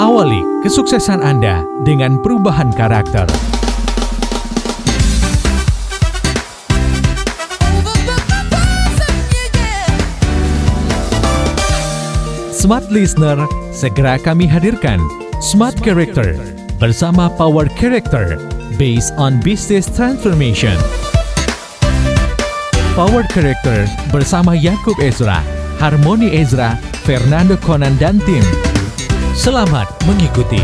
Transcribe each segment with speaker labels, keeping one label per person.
Speaker 1: Awali kesuksesan Anda dengan perubahan karakter. Smart Listener, segera kami hadirkan Smart Character bersama Power Character based on Business Transformation. Power Character bersama Yakub Ezra, Harmoni Ezra, Fernando Conan dan tim. Selamat mengikuti.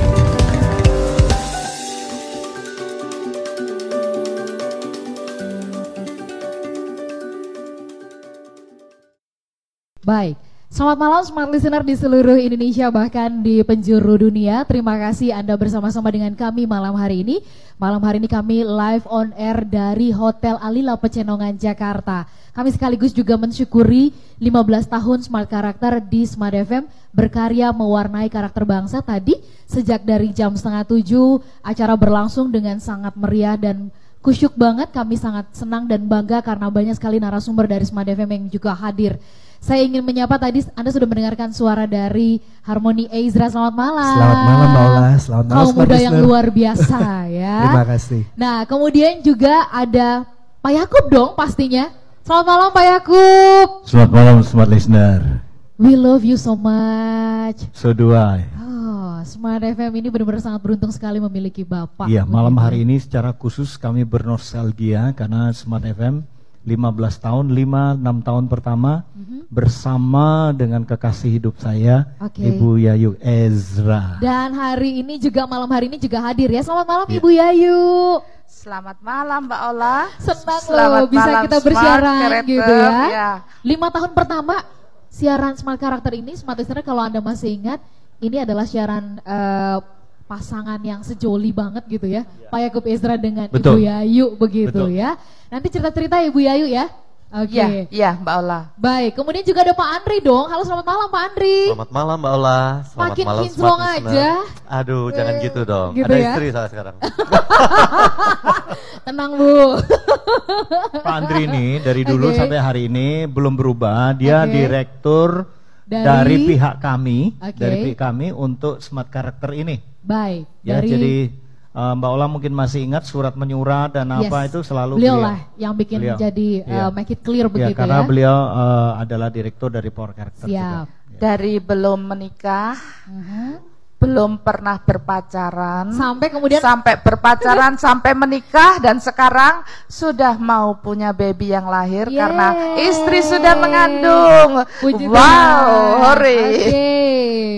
Speaker 2: Baik, selamat malam smart listener di seluruh Indonesia bahkan di penjuru dunia. Terima kasih Anda bersama-sama dengan kami malam hari ini. Malam hari ini kami live on air dari Hotel Alila Pecenongan Jakarta. Kami sekaligus juga mensyukuri 15 tahun Smart Karakter di Smart FM berkarya mewarnai karakter bangsa tadi sejak dari jam setengah tujuh acara berlangsung dengan sangat meriah dan kusyuk banget. Kami sangat senang dan bangga karena banyak sekali narasumber dari Smart FM yang juga hadir. Saya ingin menyapa tadi Anda sudah mendengarkan suara dari Harmoni Ezra. Selamat malam.
Speaker 3: Selamat malam Mbak Ola. Selamat malam.
Speaker 2: Kaum muda yang luar biasa ya.
Speaker 3: Terima kasih.
Speaker 2: Nah, kemudian juga ada Pak Yakub dong pastinya. Selamat malam Pak Yakub.
Speaker 3: Selamat malam Smart Listener.
Speaker 2: We love you so much.
Speaker 3: So do I.
Speaker 2: Oh, Smart FM ini benar-benar sangat beruntung sekali memiliki Bapak.
Speaker 3: Iya, malam hari ini secara khusus kami bernostalgia karena Smart FM 15 tahun, 5 6 tahun pertama bersama dengan kekasih hidup saya.
Speaker 2: Oke.
Speaker 3: Ibu Yayu Ezra.
Speaker 2: Dan hari ini juga malam hari ini juga hadir ya. Selamat malam
Speaker 3: Iya.
Speaker 2: Ibu Yayu.
Speaker 4: Selamat malam Mbak Ola.
Speaker 2: Senang
Speaker 4: Selamat
Speaker 2: loh bisa
Speaker 4: malam,
Speaker 2: kita
Speaker 4: Smart
Speaker 2: bersiaran
Speaker 4: Character.
Speaker 2: gitu ya.
Speaker 4: Ya.
Speaker 2: Lima tahun pertama siaran Smart Karakter ini, Smart Listener kalau Anda masih ingat, ini adalah siaran eh, pasangan yang sejoli banget gitu ya. Pak Yakub Ezra dengan Ibu
Speaker 3: Betul.
Speaker 2: Yayu begitu
Speaker 3: Betul.
Speaker 2: ya. Nanti cerita-cerita Ibu Yayu ya. Oke.
Speaker 4: Iya, iya Mbak Ola.
Speaker 2: Baik, kemudian juga ada Pak Andri dong. Halo selamat malam Pak Andri.
Speaker 5: Selamat malam Mbak Ola. Selamat
Speaker 2: Makin
Speaker 5: malam
Speaker 2: kinclong aja.
Speaker 5: Aduh, jangan
Speaker 2: Eh,
Speaker 5: gitu dong.
Speaker 2: gitu
Speaker 5: Ada
Speaker 2: ya.
Speaker 5: istri saya sekarang.
Speaker 2: Tenang Bu.
Speaker 3: Pak Andri ini dari dulu
Speaker 2: Oke.
Speaker 3: sampai hari ini belum berubah. Dia
Speaker 2: Oke.
Speaker 3: direktur
Speaker 2: Dari-
Speaker 3: dari, pihak kami,
Speaker 2: Oke.
Speaker 3: dari pihak kami untuk Smart Karakter ini.
Speaker 2: Baik.
Speaker 3: Ya,
Speaker 2: dari
Speaker 3: jadi uh, Mbak Ola mungkin masih ingat surat menyurat dan apa
Speaker 2: Yes.
Speaker 3: itu selalu
Speaker 2: beliau lah yang bikin
Speaker 3: Beliau.
Speaker 2: jadi
Speaker 3: Iya.
Speaker 2: uh, make it clear
Speaker 3: Ya,
Speaker 2: begitu
Speaker 3: karena
Speaker 2: ya.
Speaker 3: beliau uh, adalah direktur dari Power Character
Speaker 2: Siap.
Speaker 3: juga. Ya.
Speaker 4: Dari belum menikah,
Speaker 2: Mhm.
Speaker 4: belum pernah berpacaran,
Speaker 2: Sampai kemudian
Speaker 4: sampai berpacaran sampai menikah dan sekarang sudah mau punya baby yang lahir
Speaker 2: Yeay.
Speaker 4: karena istri sudah mengandung.
Speaker 2: Puji
Speaker 4: wow, hore.
Speaker 2: Oke,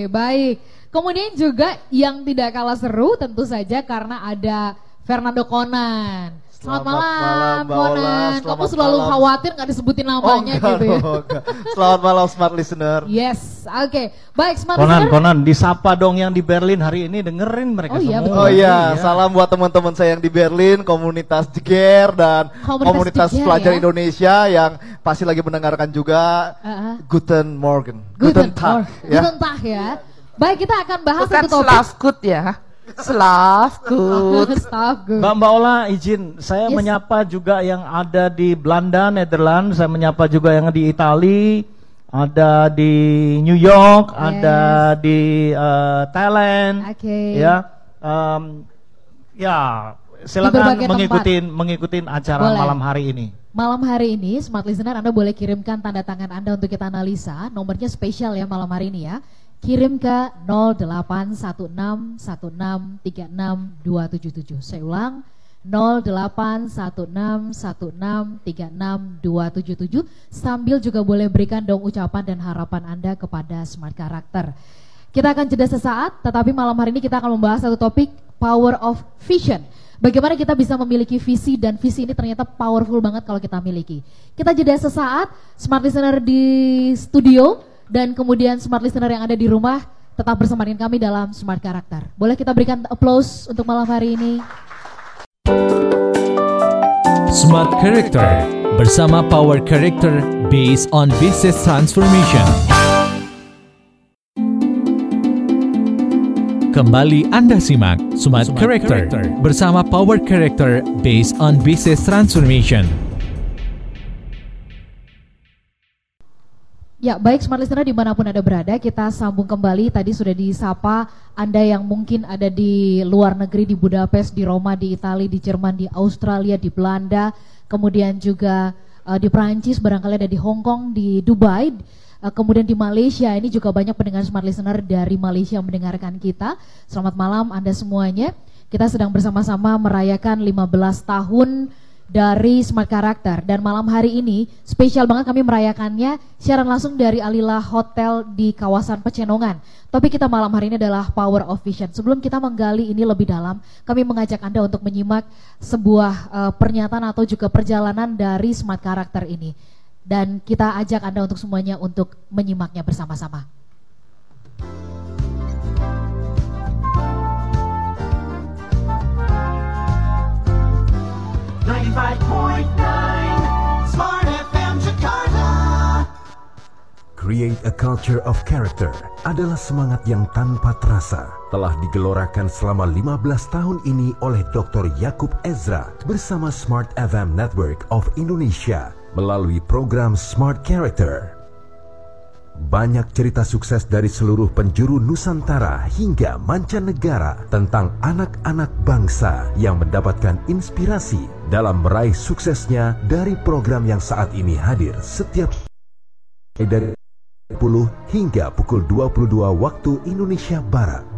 Speaker 2: baik. Kemudian juga yang tidak kalah seru tentu saja karena ada Fernando Conan. Selamat,
Speaker 5: Selamat
Speaker 2: malam,
Speaker 5: malam, Mbak Ola.
Speaker 2: Conan. Kamu selalu
Speaker 5: malam.
Speaker 2: khawatir nggak disebutin namanya
Speaker 5: enggak
Speaker 2: gitu ya.
Speaker 5: enggak. Selamat malam Smart Listener.
Speaker 2: Yes, oke. Baik, smart
Speaker 3: Konan,
Speaker 2: listener.
Speaker 3: Konan, disapa dong yang di Berlin hari ini dengerin mereka
Speaker 2: Oh iya,
Speaker 3: semua.
Speaker 2: betul.
Speaker 5: Oh iya, salam buat teman-teman saya yang di Berlin, komunitas Jeger dan
Speaker 2: Komunitas
Speaker 5: komunitas,
Speaker 2: Jeger,
Speaker 5: pelajar
Speaker 2: ya.
Speaker 5: Indonesia yang pasti lagi mendengarkan juga.
Speaker 2: Uh-uh.
Speaker 5: Guten Morgen,
Speaker 2: Guten
Speaker 5: Tag,
Speaker 2: Tag.
Speaker 5: ya.
Speaker 2: Guten Tag ya. Baik, kita akan bahas
Speaker 4: Bukan
Speaker 2: satu topik.
Speaker 4: slav good ya. Slav good.
Speaker 2: Staff good.
Speaker 3: Mbak Mbak Ola izin, saya
Speaker 2: Yes.
Speaker 3: menyapa juga yang ada di Belanda, Netherlands, saya menyapa juga yang di Itali, ada di New York, ada di eh, Thailand,
Speaker 2: Oke.
Speaker 3: ya, em, ya silakan mengikuti mengikuti acara
Speaker 2: Boleh.
Speaker 3: malam hari ini.
Speaker 2: Malam hari ini, Smart Listener, Anda boleh kirimkan tanda tangan Anda untuk kita analisa. Nomornya spesial ya malam hari ini ya. Kirim ke 08161636277. Saya ulang, 08161636277. Sambil juga boleh berikan dong ucapan dan harapan Anda kepada Smart Karakter. Kita akan jeda sesaat, tetapi malam hari ini kita akan membahas satu topik, Power of Vision. Bagaimana kita bisa memiliki visi dan visi ini ternyata powerful banget kalau kita miliki. Kita jeda sesaat, smart listener di studio dan kemudian smart listener yang ada di rumah tetap bersama dengan kami dalam Smart Karakter. Boleh kita berikan applause untuk malam hari ini?
Speaker 1: Smart Character bersama Power Character based on Business Transformation. Kembali Anda simak Smart, Character, bersama Power Character based on Business Transformation.
Speaker 2: Ya, baik smart listener di mana pun Anda berada, kita sambung kembali. Tadi sudah disapa Anda yang mungkin ada di luar negeri, di Budapest, di Roma, di Italia, di Jerman, di Australia, di Belanda, kemudian juga uh, di Prancis, barangkali ada di Hong Kong, di Dubai, uh, kemudian di Malaysia. Ini juga banyak pendengar smart listener dari Malaysia yang mendengarkan kita. Selamat malam Anda semuanya. Kita sedang bersama-sama merayakan 15 tahun dari Smart Karakter dan malam hari ini spesial banget kami merayakannya siaran langsung dari Alila Hotel di kawasan Pecenongan. Topik kita malam hari ini adalah Power of Vision. Sebelum kita menggali ini lebih dalam, kami mengajak Anda untuk menyimak sebuah uh, pernyataan atau juga perjalanan dari Smart Karakter ini. Dan kita ajak Anda untuk semuanya untuk menyimaknya bersama-sama.
Speaker 6: 95.9 Smart FM Jakarta. Create a culture of character adalah semangat yang tanpa terasa telah digelorakan selama 15 tahun ini oleh Dr. Yakub Ezra bersama Smart FM Network of Indonesia melalui program Smart Character banyak cerita sukses dari seluruh penjuru Nusantara hingga mancanegara tentang anak-anak bangsa yang mendapatkan inspirasi dalam meraih suksesnya dari program yang saat ini hadir setiap dari 10 hingga pukul 22 waktu Indonesia Barat.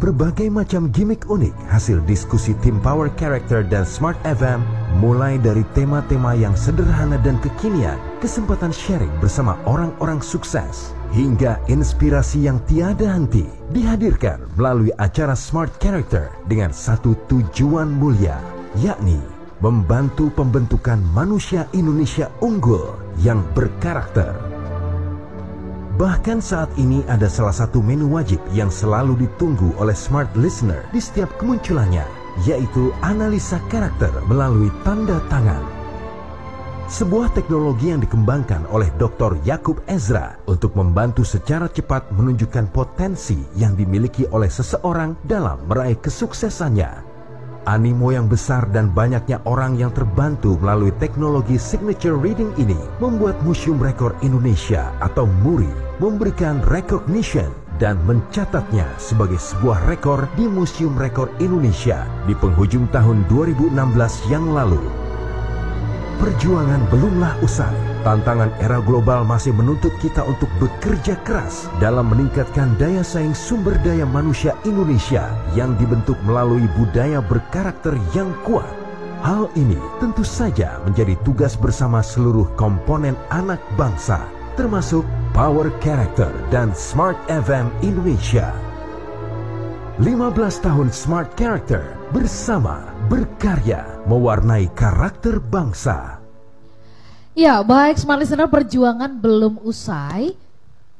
Speaker 6: Berbagai macam gimmick unik hasil diskusi tim Power Character dan Smart FM mulai dari tema-tema yang sederhana dan kekinian, kesempatan sharing bersama orang-orang sukses, hingga inspirasi yang tiada henti dihadirkan melalui acara Smart Character dengan satu tujuan mulia, yakni membantu pembentukan manusia Indonesia unggul yang berkarakter Bahkan saat ini ada salah satu menu wajib yang selalu ditunggu oleh smart listener di setiap kemunculannya, yaitu analisa karakter melalui tanda tangan. Sebuah teknologi yang dikembangkan oleh Dr. Yakub Ezra untuk membantu secara cepat menunjukkan potensi yang dimiliki oleh seseorang dalam meraih kesuksesannya. Animo yang besar dan banyaknya orang yang terbantu melalui teknologi signature reading ini membuat Museum Rekor Indonesia atau MURI memberikan recognition dan mencatatnya sebagai sebuah rekor di Museum Rekor Indonesia di penghujung tahun 2016 yang lalu. Perjuangan belumlah usai Tantangan era global masih menuntut kita untuk bekerja keras dalam meningkatkan daya saing sumber daya manusia Indonesia yang dibentuk melalui budaya berkarakter yang kuat. Hal ini tentu saja menjadi tugas bersama seluruh komponen anak bangsa, termasuk Power Character dan Smart FM Indonesia. 15 tahun Smart Character bersama berkarya mewarnai karakter bangsa.
Speaker 2: Ya, baik Smart Listener perjuangan belum usai.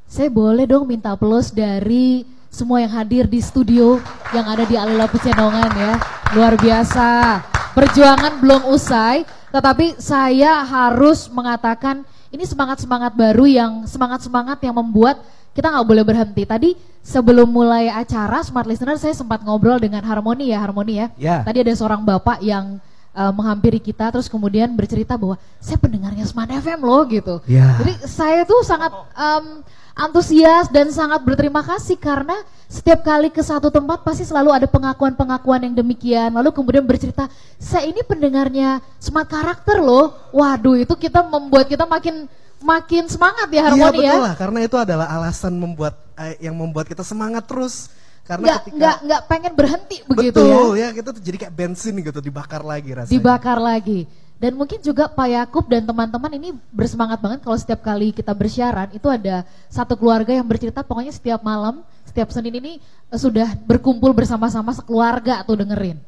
Speaker 2: Saya boleh dong minta plus dari semua yang hadir di studio yang ada di Alila Pecenongan ya. Luar biasa. Perjuangan belum usai, tetapi saya harus mengatakan ini semangat-semangat baru yang semangat-semangat yang membuat kita nggak boleh berhenti. Tadi sebelum mulai acara Smart Listener saya sempat ngobrol dengan Harmoni ya, Harmoni ya.
Speaker 3: Ya.
Speaker 2: Tadi ada seorang bapak yang uh, menghampiri kita terus kemudian bercerita bahwa saya pendengarnya Smart FM loh gitu.
Speaker 3: Ya.
Speaker 2: Jadi saya tuh sangat um, antusias dan sangat berterima kasih karena setiap kali ke satu tempat pasti selalu ada pengakuan-pengakuan yang demikian. Lalu kemudian bercerita, saya ini pendengarnya Smart Karakter loh. Waduh itu kita membuat kita makin makin semangat ya harmoni
Speaker 7: iya,
Speaker 2: ya.
Speaker 7: betul lah, karena itu adalah alasan membuat eh, yang membuat kita semangat terus karena
Speaker 2: nggak
Speaker 7: ketika
Speaker 2: nggak nggak pengen berhenti begitu
Speaker 7: betul,
Speaker 2: ya.
Speaker 7: ya kita tuh jadi kayak bensin gitu dibakar lagi rasanya.
Speaker 2: Dibakar lagi. Dan mungkin juga Pak Yakub dan teman-teman ini bersemangat banget kalau setiap kali kita bersiaran itu ada satu keluarga yang bercerita pokoknya setiap malam, setiap Senin ini eh, sudah berkumpul bersama-sama sekeluarga tuh dengerin.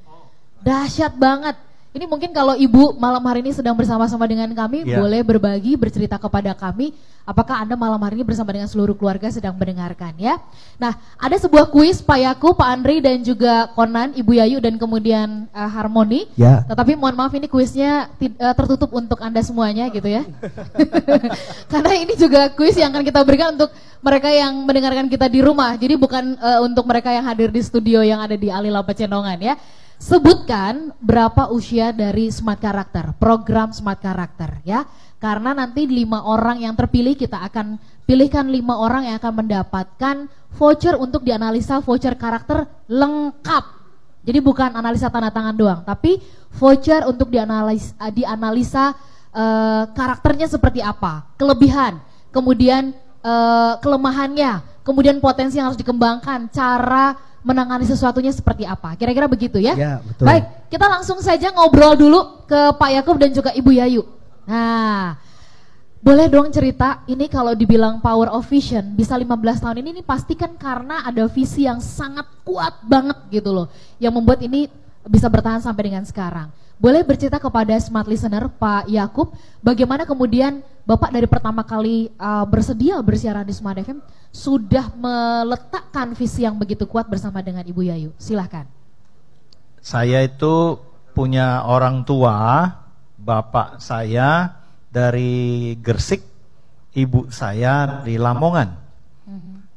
Speaker 2: Dahsyat banget. Ini mungkin kalau ibu malam hari ini sedang bersama-sama dengan kami,
Speaker 3: Ya.
Speaker 2: boleh berbagi, bercerita kepada kami, apakah anda malam hari ini bersama dengan seluruh keluarga sedang mendengarkan ya. Nah, ada sebuah kuis Pak Yaku, Pak Andri dan juga Konan, Ibu Yayu dan kemudian eh, Harmoni.
Speaker 3: Ya.
Speaker 2: Tetapi mohon maaf ini kuisnya eh, tertutup untuk anda semuanya gitu ya. Karena ini juga kuis yang akan kita berikan untuk mereka yang mendengarkan kita di rumah. Jadi bukan eh, untuk mereka yang hadir di studio yang ada di Alila Pecenongan ya. Sebutkan berapa usia dari Smart Karakter, program Smart Karakter ya. Karena nanti lima orang yang terpilih kita akan pilihkan lima orang yang akan mendapatkan voucher untuk dianalisa voucher karakter lengkap. Jadi bukan analisa tanda tangan doang, tapi voucher untuk dianalis, dianalisa uh, karakternya seperti apa, kelebihan, kemudian uh, kelemahannya, kemudian potensi yang harus dikembangkan, cara menangani sesuatunya seperti apa. Kira-kira begitu ya?
Speaker 7: Ya, betul.
Speaker 2: Baik, kita langsung saja ngobrol dulu ke Pak Yakub dan juga Ibu Yayu. Nah, boleh dong cerita, ini kalau dibilang power of vision, bisa 15 tahun ini, ini pasti kan karena ada visi yang sangat kuat banget gitu loh. Yang membuat ini bisa bertahan sampai dengan sekarang. Boleh bercerita kepada smart listener Pak Yakub, bagaimana kemudian Bapak dari pertama kali uh, bersedia bersiaran di Smart FM sudah meletakkan visi yang begitu kuat bersama dengan Ibu Yayu. Silahkan.
Speaker 3: Saya itu punya orang tua, bapak saya dari Gersik, ibu saya di Lamongan.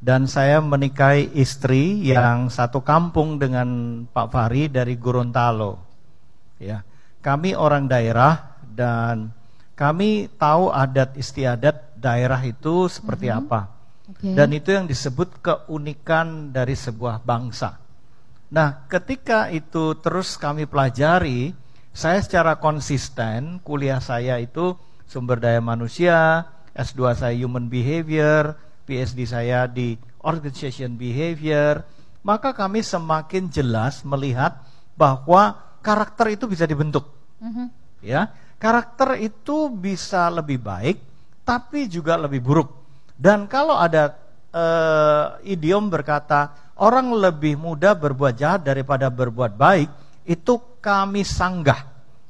Speaker 3: Dan saya menikahi istri yang satu kampung dengan Pak Fahri dari Gorontalo. Ya. Kami orang daerah dan kami tahu adat istiadat daerah itu seperti apa.
Speaker 2: Oke.
Speaker 3: Dan itu yang disebut keunikan dari sebuah bangsa. Nah, ketika itu terus kami pelajari, saya secara konsisten kuliah saya itu sumber daya manusia, S2 saya human behavior, PhD saya di organization behavior, maka kami semakin jelas melihat bahwa karakter itu bisa dibentuk.
Speaker 2: Mhm.
Speaker 3: Ya, karakter itu bisa lebih baik, tapi juga lebih buruk. Dan kalau ada eh, idiom berkata orang lebih mudah berbuat jahat daripada berbuat baik, itu kami sanggah.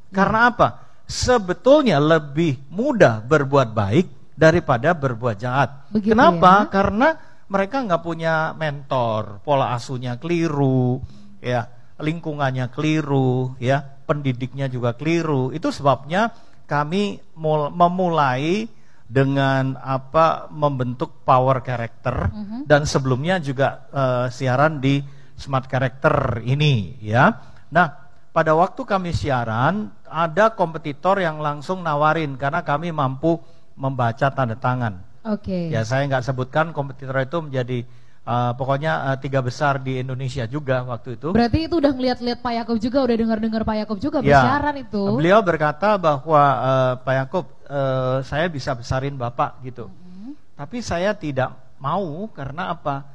Speaker 3: Karena apa? Sebetulnya lebih mudah berbuat baik daripada berbuat jahat.
Speaker 2: Begitu
Speaker 3: Kenapa?
Speaker 2: ya.
Speaker 3: Karena mereka nggak punya mentor, pola asuhnya keliru, ya lingkungannya keliru, ya pendidiknya juga keliru. Itu sebabnya kami mul- memulai dengan apa membentuk power character dan sebelumnya juga eh, siaran di smart character ini, ya. Nah, pada waktu kami siaran ada kompetitor yang langsung nawarin karena kami mampu membaca tanda tangan.
Speaker 2: Oke.
Speaker 3: Ya saya nggak sebutkan kompetitor itu menjadi uh, pokoknya uh, tiga besar di Indonesia juga waktu itu.
Speaker 2: Berarti itu udah ngeliat-liat Pak Yakub juga, udah dengar-dengar Pak Yakub juga
Speaker 3: Ya,
Speaker 2: bersiaran itu.
Speaker 3: Beliau berkata bahwa uh, Pak Yakub uh, saya bisa besarin bapak gitu.
Speaker 2: Mm-hmm.
Speaker 3: Tapi saya tidak mau karena apa?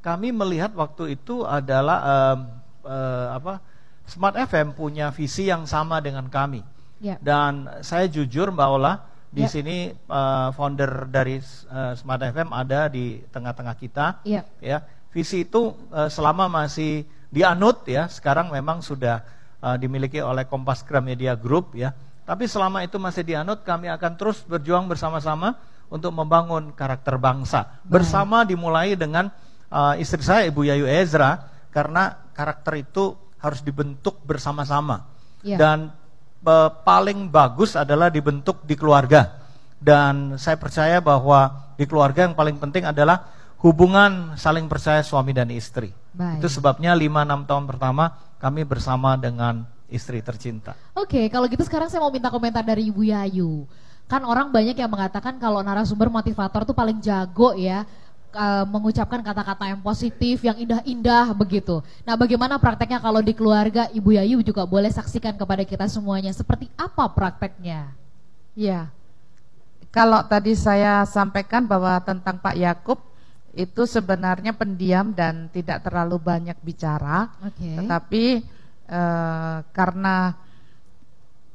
Speaker 3: Kami melihat waktu itu adalah um, uh, apa? Smart FM punya visi yang sama dengan kami.
Speaker 2: Ya.
Speaker 3: Dan saya jujur Mbak Ola, di
Speaker 2: Ya.
Speaker 3: sini uh, founder dari uh, Smart FM ada di tengah-tengah kita.
Speaker 2: Iya.
Speaker 3: Ya, visi itu uh, selama masih dianut ya, sekarang memang sudah uh, dimiliki oleh Kompas Gramedia Group ya. Tapi selama itu masih dianut, kami akan terus berjuang bersama-sama untuk membangun karakter bangsa. Bersama dimulai dengan uh, istri saya Ibu Yayu Ezra karena karakter itu harus dibentuk bersama-sama.
Speaker 2: Iya.
Speaker 3: Dan eh, paling bagus adalah dibentuk di keluarga. Dan saya percaya bahwa di keluarga yang paling penting adalah hubungan saling percaya suami dan istri.
Speaker 2: Baik.
Speaker 3: Itu sebabnya 5-6 tahun pertama kami bersama dengan istri tercinta.
Speaker 2: Oke, kalau gitu sekarang saya mau minta komentar dari Ibu Yayu. Kan orang banyak yang mengatakan kalau narasumber motivator tuh paling jago ya eh, mengucapkan kata-kata yang positif, yang indah-indah begitu. Nah, bagaimana prakteknya kalau di keluarga Ibu Yayu juga boleh saksikan kepada kita semuanya seperti apa prakteknya?
Speaker 4: Ya, kalau tadi saya sampaikan bahwa tentang Pak Yakub itu sebenarnya pendiam dan tidak terlalu banyak bicara,
Speaker 2: Oke.
Speaker 4: tetapi eh, karena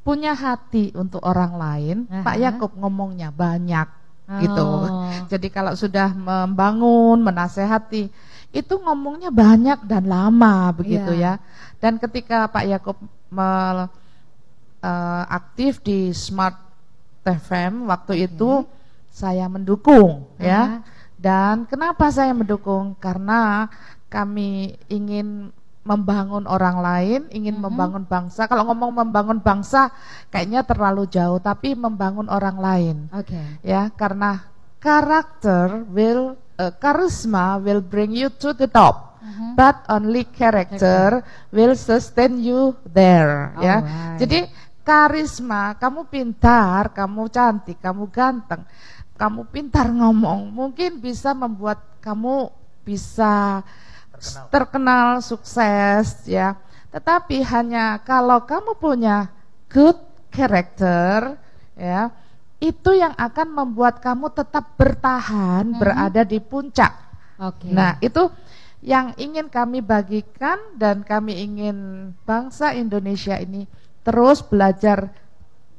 Speaker 4: punya hati untuk orang lain, Pak
Speaker 2: Aha.
Speaker 4: Yakub ngomongnya banyak gitu.
Speaker 2: Oh.
Speaker 4: Jadi kalau sudah membangun, menasehati, itu ngomongnya banyak dan lama begitu
Speaker 2: Iya.
Speaker 4: ya. Dan ketika Pak Yakub eh, aktif di Smart FM waktu itu saya mendukung ya.
Speaker 2: Aha.
Speaker 4: Dan kenapa saya mendukung? Karena kami ingin membangun orang lain, ingin membangun bangsa. Kalau ngomong membangun bangsa kayaknya terlalu jauh, tapi membangun orang lain
Speaker 2: Oke.
Speaker 4: ya karena karakter will uh, charisma will bring you to the top
Speaker 2: Mhm.
Speaker 4: but only character will sustain you there ya
Speaker 2: Alright.
Speaker 4: jadi karisma, kamu pintar, kamu cantik, kamu ganteng, kamu pintar ngomong, mungkin bisa membuat kamu bisa terkenal, terkenal sukses ya. Tetapi hanya kalau kamu punya good character ya, itu yang akan membuat kamu tetap bertahan hmm. berada di puncak.
Speaker 2: Oke. Okay.
Speaker 4: Nah, itu yang ingin kami bagikan dan kami ingin bangsa Indonesia ini terus belajar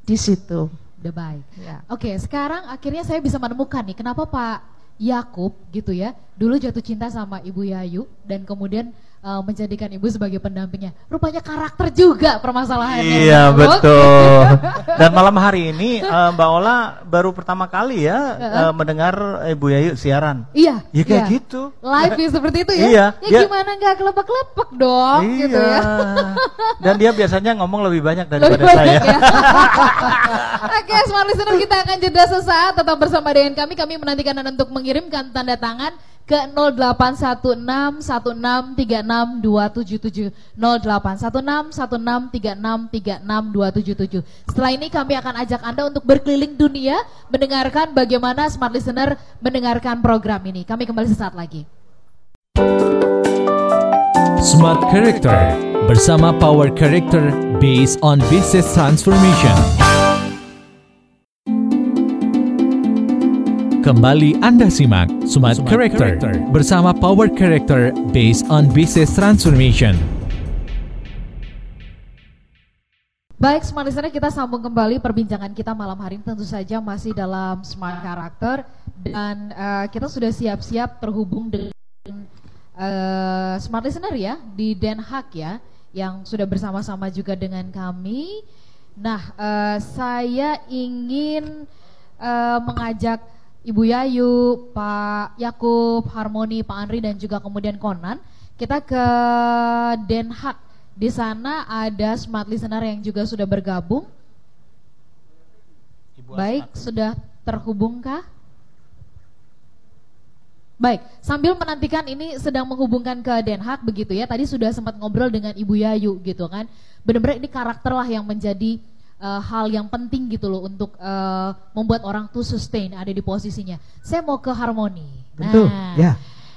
Speaker 4: di situ.
Speaker 2: Udah baik. Ya. Oke, sekarang akhirnya saya bisa menemukan nih kenapa Pak Yakub gitu ya. Dulu jatuh cinta sama Ibu Yayu dan kemudian uh, menjadikan ibu sebagai pendampingnya. Rupanya karakter juga permasalahannya.
Speaker 3: Iya betul. Dan malam hari ini uh, Mbak Ola baru pertama kali ya uh, mendengar Ibu Yayu siaran.
Speaker 2: Iya.
Speaker 3: Ya kayak
Speaker 2: iya.
Speaker 3: gitu.
Speaker 2: Live ya seperti itu ya.
Speaker 3: Iya.
Speaker 2: Ya gimana nggak kelepek-kelepek dong
Speaker 3: iya.
Speaker 2: gitu ya.
Speaker 3: Dan dia biasanya ngomong lebih banyak daripada lebih banyak, saya. Ya.
Speaker 2: Oke, okay, smart listener kita akan jeda sesaat tetap bersama dengan kami. Kami menantikan Anda untuk mengirimkan tanda tangan ke 081616363277 081616363277. Setelah ini kami akan ajak Anda untuk berkeliling dunia mendengarkan bagaimana smart listener mendengarkan program ini. Kami kembali sesaat lagi.
Speaker 1: Smart Character bersama Power Character based on business transformation. Kembali Anda simak Smart, Smart Character, Character bersama Power Character based on Business Transformation.
Speaker 2: Baik, Smart Listener kita sambung kembali perbincangan kita malam hari ini tentu saja masih dalam Smart Character dan uh, kita sudah siap-siap terhubung dengan uh, Smart Listener ya di Den Haag ya yang sudah bersama-sama juga dengan kami. Nah, uh, saya ingin uh, mengajak Ibu Yayu, Pak Yakub, Harmoni, Pak Andri dan juga kemudian Konan. Kita ke Den Haag. Di sana ada smart listener yang juga sudah bergabung. Ibu Baik, Asmat. sudah terhubungkah? Baik, sambil menantikan ini sedang menghubungkan ke Den Haag begitu ya. Tadi sudah sempat ngobrol dengan Ibu Yayu gitu kan. Benar-benar ini karakter lah yang menjadi uh, hal yang penting gitu loh untuk uh, membuat orang tuh sustain ada di posisinya. Saya mau ke harmoni.
Speaker 7: Tentu,
Speaker 2: nah,
Speaker 7: ya.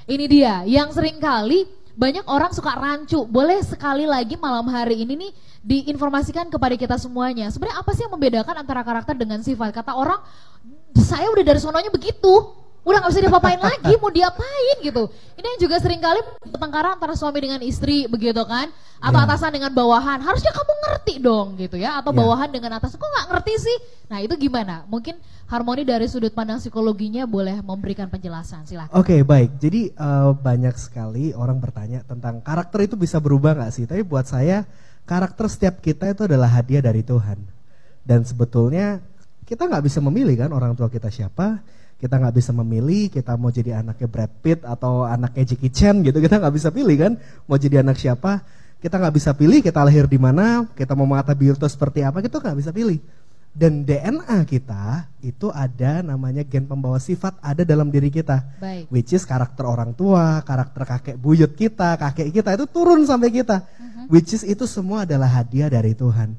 Speaker 2: Ini dia yang sering kali banyak orang suka rancu. Boleh sekali lagi malam hari ini nih diinformasikan kepada kita semuanya. Sebenarnya apa sih yang membedakan antara karakter dengan sifat? Kata orang, saya udah dari sononya begitu udah nggak bisa diapa-apain lagi mau diapain gitu. Ini yang juga sering kali pertengkaran antara suami dengan istri begitu kan? Atau yeah. atasan dengan bawahan. Harusnya kamu ngerti dong gitu ya. Atau yeah. bawahan dengan atas kok nggak ngerti sih? Nah itu gimana? Mungkin harmoni dari sudut pandang psikologinya boleh memberikan penjelasan. Silahkan
Speaker 7: oke okay, baik. Jadi uh, banyak sekali orang bertanya tentang karakter itu bisa berubah nggak sih? Tapi buat saya karakter setiap kita itu adalah hadiah dari Tuhan. Dan sebetulnya kita nggak bisa memilih kan orang tua kita siapa kita nggak bisa memilih kita mau jadi anaknya Brad Pitt atau anaknya Jackie Chan gitu kita nggak bisa pilih kan? Mau jadi anak siapa? Kita nggak bisa pilih kita lahir di mana kita mau mengata biota seperti apa kita nggak bisa pilih. Dan DNA kita itu ada namanya gen pembawa sifat ada dalam diri kita.
Speaker 2: Baik.
Speaker 7: which is karakter orang tua karakter kakek buyut kita kakek kita itu turun sampai kita. Uh-huh. which is itu semua adalah hadiah dari Tuhan.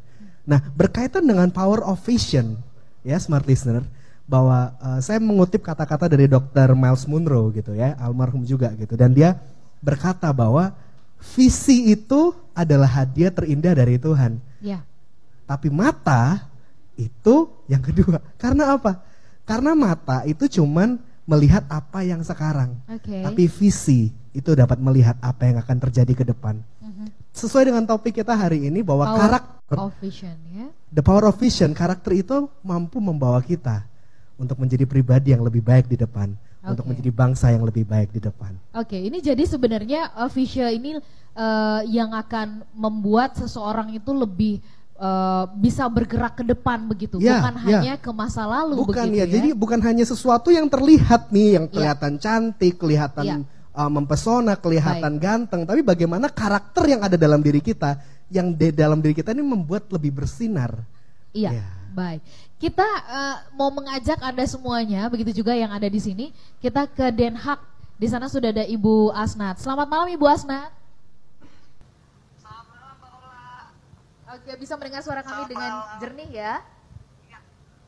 Speaker 7: Nah berkaitan dengan power of vision ya smart listener bahwa uh, saya mengutip kata-kata dari Dr. Miles Munro gitu ya, almarhum juga gitu dan dia berkata bahwa visi itu adalah hadiah terindah dari Tuhan.
Speaker 2: Ya.
Speaker 7: Tapi mata itu yang kedua. Karena apa? Karena mata itu cuman melihat apa yang sekarang.
Speaker 2: Okay.
Speaker 7: Tapi visi itu dapat melihat apa yang akan terjadi ke depan. Uh-huh. Sesuai dengan topik kita hari ini bahwa power karakter
Speaker 2: of vision ya.
Speaker 7: The power of vision, karakter itu mampu membawa kita untuk menjadi pribadi yang lebih baik di depan, okay. untuk menjadi bangsa yang lebih baik di depan.
Speaker 2: Oke, okay, ini jadi sebenarnya official ini uh, yang akan membuat seseorang itu lebih uh, bisa bergerak ke depan begitu, ya, bukan ya. hanya ke masa lalu
Speaker 7: bukan
Speaker 2: begitu
Speaker 7: ya.
Speaker 2: ya.
Speaker 7: Jadi bukan hanya sesuatu yang terlihat nih, yang ya. kelihatan ya. cantik, kelihatan ya. uh, mempesona, kelihatan Baik. ganteng, tapi bagaimana karakter yang ada dalam diri kita, yang di dalam diri kita ini membuat lebih bersinar.
Speaker 2: Iya. Ya. Baik. Kita uh, mau mengajak Anda semuanya, begitu juga yang ada di sini, kita ke Den Haag. Di sana sudah ada Ibu Asnat. Selamat malam Ibu Asnat.
Speaker 4: Selamat malam Mbak Ola.
Speaker 2: Oke, bisa mendengar suara kami dengan jernih ya?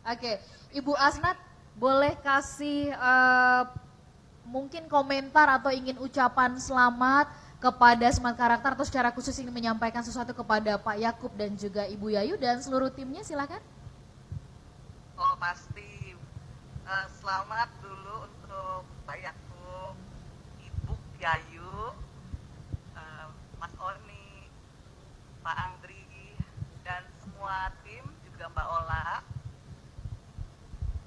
Speaker 2: Oke, Ibu Asnat boleh kasih eh, mungkin komentar atau ingin ucapan selamat kepada Smart Karakter atau secara khusus ingin menyampaikan sesuatu kepada Pak Yakub dan juga Ibu Yayu dan seluruh timnya silakan.
Speaker 8: Oh pasti. Eh, selamat dulu untuk Pak Yakub, Ibu Yayu, eh, Mas Oni, Pak Andri, dan semua tim juga Mbak Ola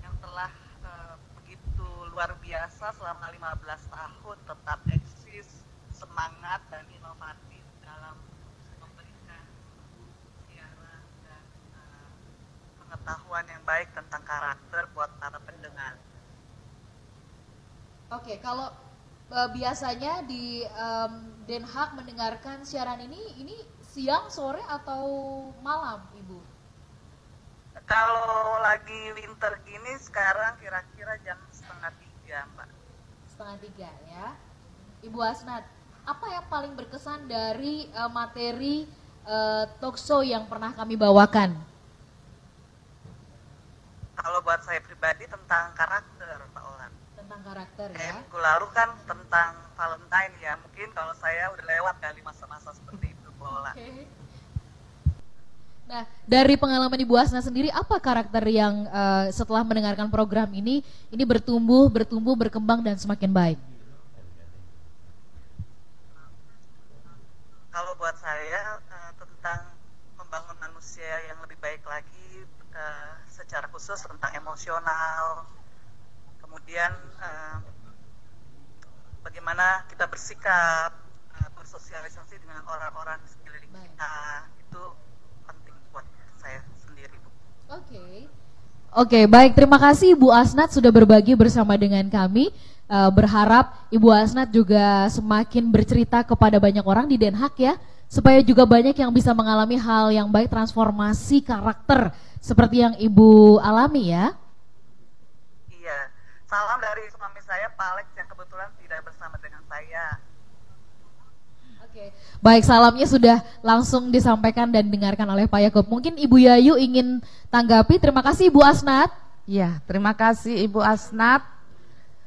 Speaker 8: yang telah eh, begitu luar biasa selama 15 tahun tetap eksis, semangat dan inovatif dalam memberikan siaran dan pengetahuan baik tentang karakter buat para pendengar.
Speaker 2: Oke, kalau eh, biasanya di em, Den Haag mendengarkan siaran ini, ini siang, sore atau malam, Ibu?
Speaker 8: Kalau lagi winter gini sekarang kira-kira jam setengah tiga, Mbak.
Speaker 2: Setengah tiga ya. Ibu Asnat, apa yang paling berkesan dari eh, materi eh, talk show yang pernah kami bawakan?
Speaker 8: Kalau buat saya pribadi tentang karakter, Pak Olan.
Speaker 2: Tentang karakter ya.
Speaker 8: Kayak minggu lalu kan tentang Valentine ya. Mungkin kalau saya udah lewat kali masa-masa seperti itu, Pak Olan.
Speaker 2: Oke. Nah, dari pengalaman Ibu Asna sendiri, apa karakter yang eh, setelah mendengarkan program ini, ini bertumbuh, bertumbuh, berkembang dan semakin baik?
Speaker 8: Kalau buat saya eh, tentang membangun manusia yang lebih baik lagi eh, secara khusus tentang emosional, kemudian eh, bagaimana kita bersikap, eh, bersosialisasi dengan orang-orang di sekeliling
Speaker 2: Baik.
Speaker 8: kita itu penting buat saya sendiri. Bu.
Speaker 2: Oke. Oke, baik. Terima kasih Ibu Asnat sudah berbagi bersama dengan kami. Eh, berharap Ibu Asnat juga semakin bercerita kepada banyak orang di Den Haag ya, supaya juga banyak yang bisa mengalami hal yang baik transformasi karakter seperti yang Ibu alami ya.
Speaker 8: Iya, salam dari suami saya Pak Alex yang kebetulan tidak bersama dengan saya.
Speaker 2: Oke. Baik, salamnya sudah langsung disampaikan dan dengarkan oleh Pak Yakub. Mungkin Ibu Yayu ingin tanggapi. Terima kasih Ibu Asnat.
Speaker 4: Ya, terima kasih Ibu Asnat.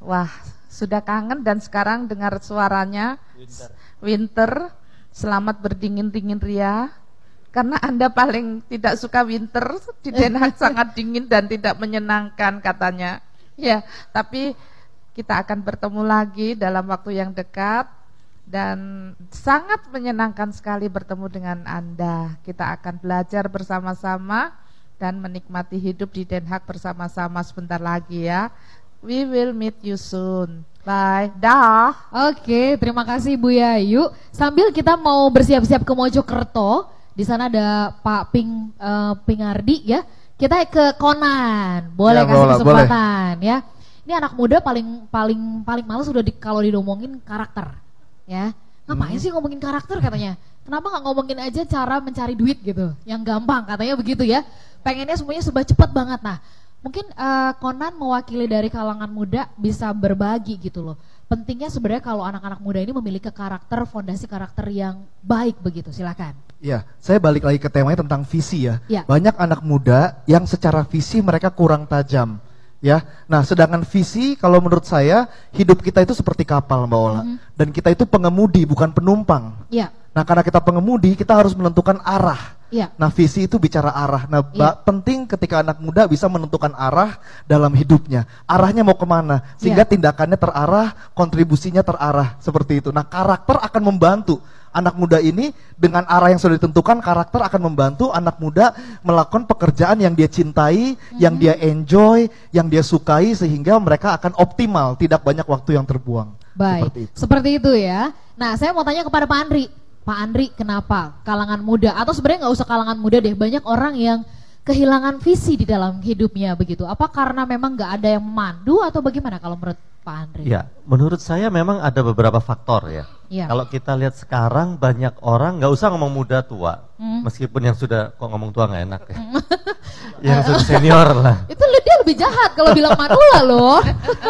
Speaker 4: Wah, sudah kangen dan sekarang dengar suaranya. Winter. Selamat berdingin-dingin Ria. Karena Anda paling tidak suka winter, di Den Haag sangat dingin dan tidak menyenangkan katanya. Ya, tapi kita akan bertemu lagi dalam waktu yang dekat dan sangat menyenangkan sekali bertemu dengan Anda. Kita akan belajar bersama-sama dan menikmati hidup di Den Haag bersama-sama sebentar lagi ya. We will meet you soon. Bye. Dah.
Speaker 2: Oke, terima kasih Bu Yayu. Sambil kita mau bersiap-siap ke Mojokerto, di sana ada Pak Ping eh, Pingardi ya. Kita ke Konan, boleh
Speaker 5: Ya,
Speaker 2: kasih
Speaker 5: boleh,
Speaker 2: kesempatan ya. Ini anak muda paling paling paling males udah di, kalau diomongin karakter, ya. Ngapain
Speaker 5: Hmm.
Speaker 2: sih ngomongin karakter katanya? Kenapa nggak ngomongin aja cara mencari duit gitu? Yang gampang katanya begitu ya. Pengennya semuanya serba cepat banget. Nah, mungkin eh, Konan mewakili dari kalangan muda bisa berbagi gitu loh. Pentingnya sebenarnya kalau anak-anak muda ini memiliki karakter, fondasi karakter yang baik begitu. Silakan.
Speaker 5: Ya, saya balik lagi ke temanya tentang visi ya.
Speaker 2: Ya.
Speaker 5: Banyak anak muda yang secara visi mereka kurang tajam. Ya, nah sedangkan visi kalau menurut saya hidup kita itu seperti kapal Mbak Ola, dan kita itu pengemudi bukan penumpang.
Speaker 2: Ya,
Speaker 5: Nah karena kita pengemudi kita harus menentukan arah.
Speaker 2: ya,
Speaker 5: Nah visi itu bicara arah. Nah ba- penting ketika anak muda bisa menentukan arah dalam hidupnya. Arahnya mau ke mana? Sehingga
Speaker 2: Iya.
Speaker 5: tindakannya terarah, kontribusinya terarah seperti itu. Nah karakter akan membantu anak muda ini dengan arah yang sudah ditentukan. Karakter akan membantu anak muda melakukan pekerjaan yang dia cintai, yang dia enjoy, yang dia sukai sehingga mereka akan optimal, tidak banyak waktu yang terbuang.
Speaker 2: baik.
Speaker 5: Seperti itu.
Speaker 2: Seperti itu ya. Nah, saya mau tanya kepada Pak Andri. Pak Andri, kenapa kalangan muda atau sebenarnya nggak usah kalangan muda deh, banyak orang yang kehilangan visi di dalam hidupnya begitu. Apa karena memang nggak ada yang memandu atau bagaimana kalau menurut Pak Andri?
Speaker 9: Ya, menurut saya memang ada beberapa faktor ya.
Speaker 2: Iya.
Speaker 9: Kalau kita lihat sekarang banyak orang nggak usah ngomong muda tua,
Speaker 2: Hmm.
Speaker 9: meskipun yang sudah kok ngomong tua nggak enak ya. yang sudah senior lah.
Speaker 2: Itu dia lebih jahat kalau bilang manula loh.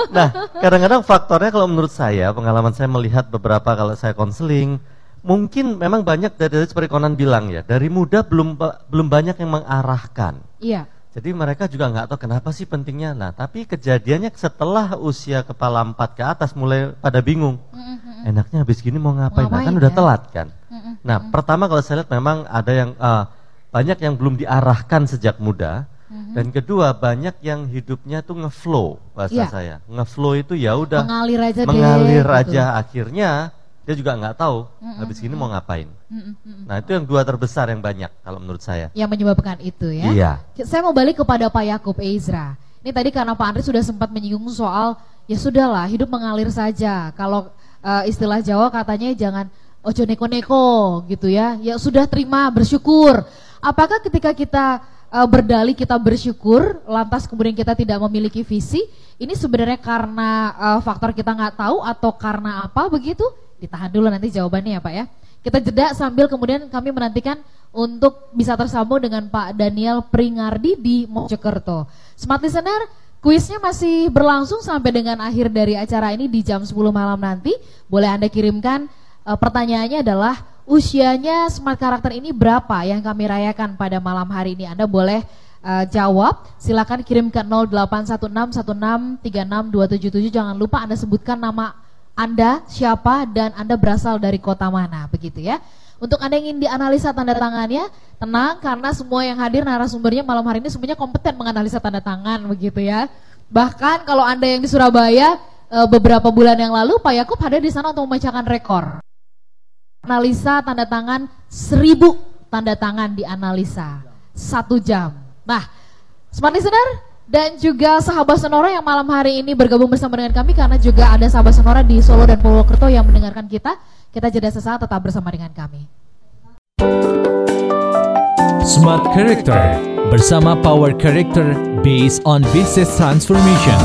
Speaker 9: Nah, kadang-kadang faktornya kalau menurut saya, pengalaman saya melihat beberapa kalau saya konseling, Mungkin memang banyak dari, dari seperti Conan bilang ya, dari muda belum belum banyak yang mengarahkan.
Speaker 2: Iya.
Speaker 9: Jadi mereka juga nggak tahu kenapa sih pentingnya. Nah, tapi kejadiannya setelah usia kepala empat ke atas mulai pada bingung.
Speaker 2: Mm-mm.
Speaker 9: Enaknya habis gini mau ngapain? Nah,
Speaker 2: Ngapain
Speaker 9: kan udah
Speaker 2: ya?
Speaker 9: telat kan.
Speaker 2: Mm-mm.
Speaker 9: Nah, pertama kalau saya lihat memang ada yang eh, banyak yang belum diarahkan sejak muda.
Speaker 2: Mhm.
Speaker 9: Dan kedua banyak yang hidupnya tuh ngeflow bahasa
Speaker 2: Iya.
Speaker 9: saya. Ngeflow itu ya udah
Speaker 2: Mengalir aja deh,
Speaker 9: mengalir
Speaker 2: gitu.
Speaker 9: aja akhirnya dia juga nggak tahu
Speaker 2: Mm-mm,
Speaker 9: habis gini mau ngapain.
Speaker 2: Mm-mm.
Speaker 9: Nah itu yang dua terbesar yang banyak kalau menurut saya.
Speaker 2: Yang menyebabkan itu ya.
Speaker 9: Iya.
Speaker 2: Saya mau balik kepada Pak Yakub Ezra. Ini tadi karena Pak Andri sudah sempat menyinggung soal ya sudahlah hidup mengalir saja. Kalau eh, istilah Jawa katanya jangan ojo neko-neko gitu ya. Ya sudah terima bersyukur. Apakah ketika kita eh, berdalih kita bersyukur, lantas kemudian kita tidak memiliki visi, ini sebenarnya karena eh, faktor kita nggak tahu atau karena apa begitu? Ditahan dulu nanti jawabannya ya Pak ya. Kita jeda sambil kemudian kami menantikan untuk bisa tersambung dengan Pak Daniel Pringardi di Mojokerto. Smart Listener, kuisnya masih berlangsung sampai dengan akhir dari acara ini di jam 10 malam nanti. Boleh Anda kirimkan eh, pertanyaannya adalah usianya smart karakter ini berapa yang kami rayakan pada malam hari ini. Anda boleh eh, jawab, silakan kirim ke 081616362777. Jangan lupa Anda sebutkan nama anda siapa dan Anda berasal dari kota mana, begitu ya. Untuk Anda yang ingin dianalisa tanda tangannya, tenang karena semua yang hadir narasumbernya malam hari ini semuanya kompeten menganalisa tanda tangan, begitu ya. Bahkan kalau Anda yang di Surabaya eh, beberapa bulan yang lalu Pak Yakub hadir di sana untuk memecahkan rekor. Analisa tanda tangan seribu tanda tangan dianalisa satu jam. Nah, Smart Listener dan juga sahabat Sonora yang malam hari ini bergabung bersama dengan kami karena juga ada sahabat Sonora di Solo dan Purwokerto yang mendengarkan kita. Kita jeda sesaat tetap bersama dengan kami.
Speaker 1: Smart Character bersama Power Character based on business transformation.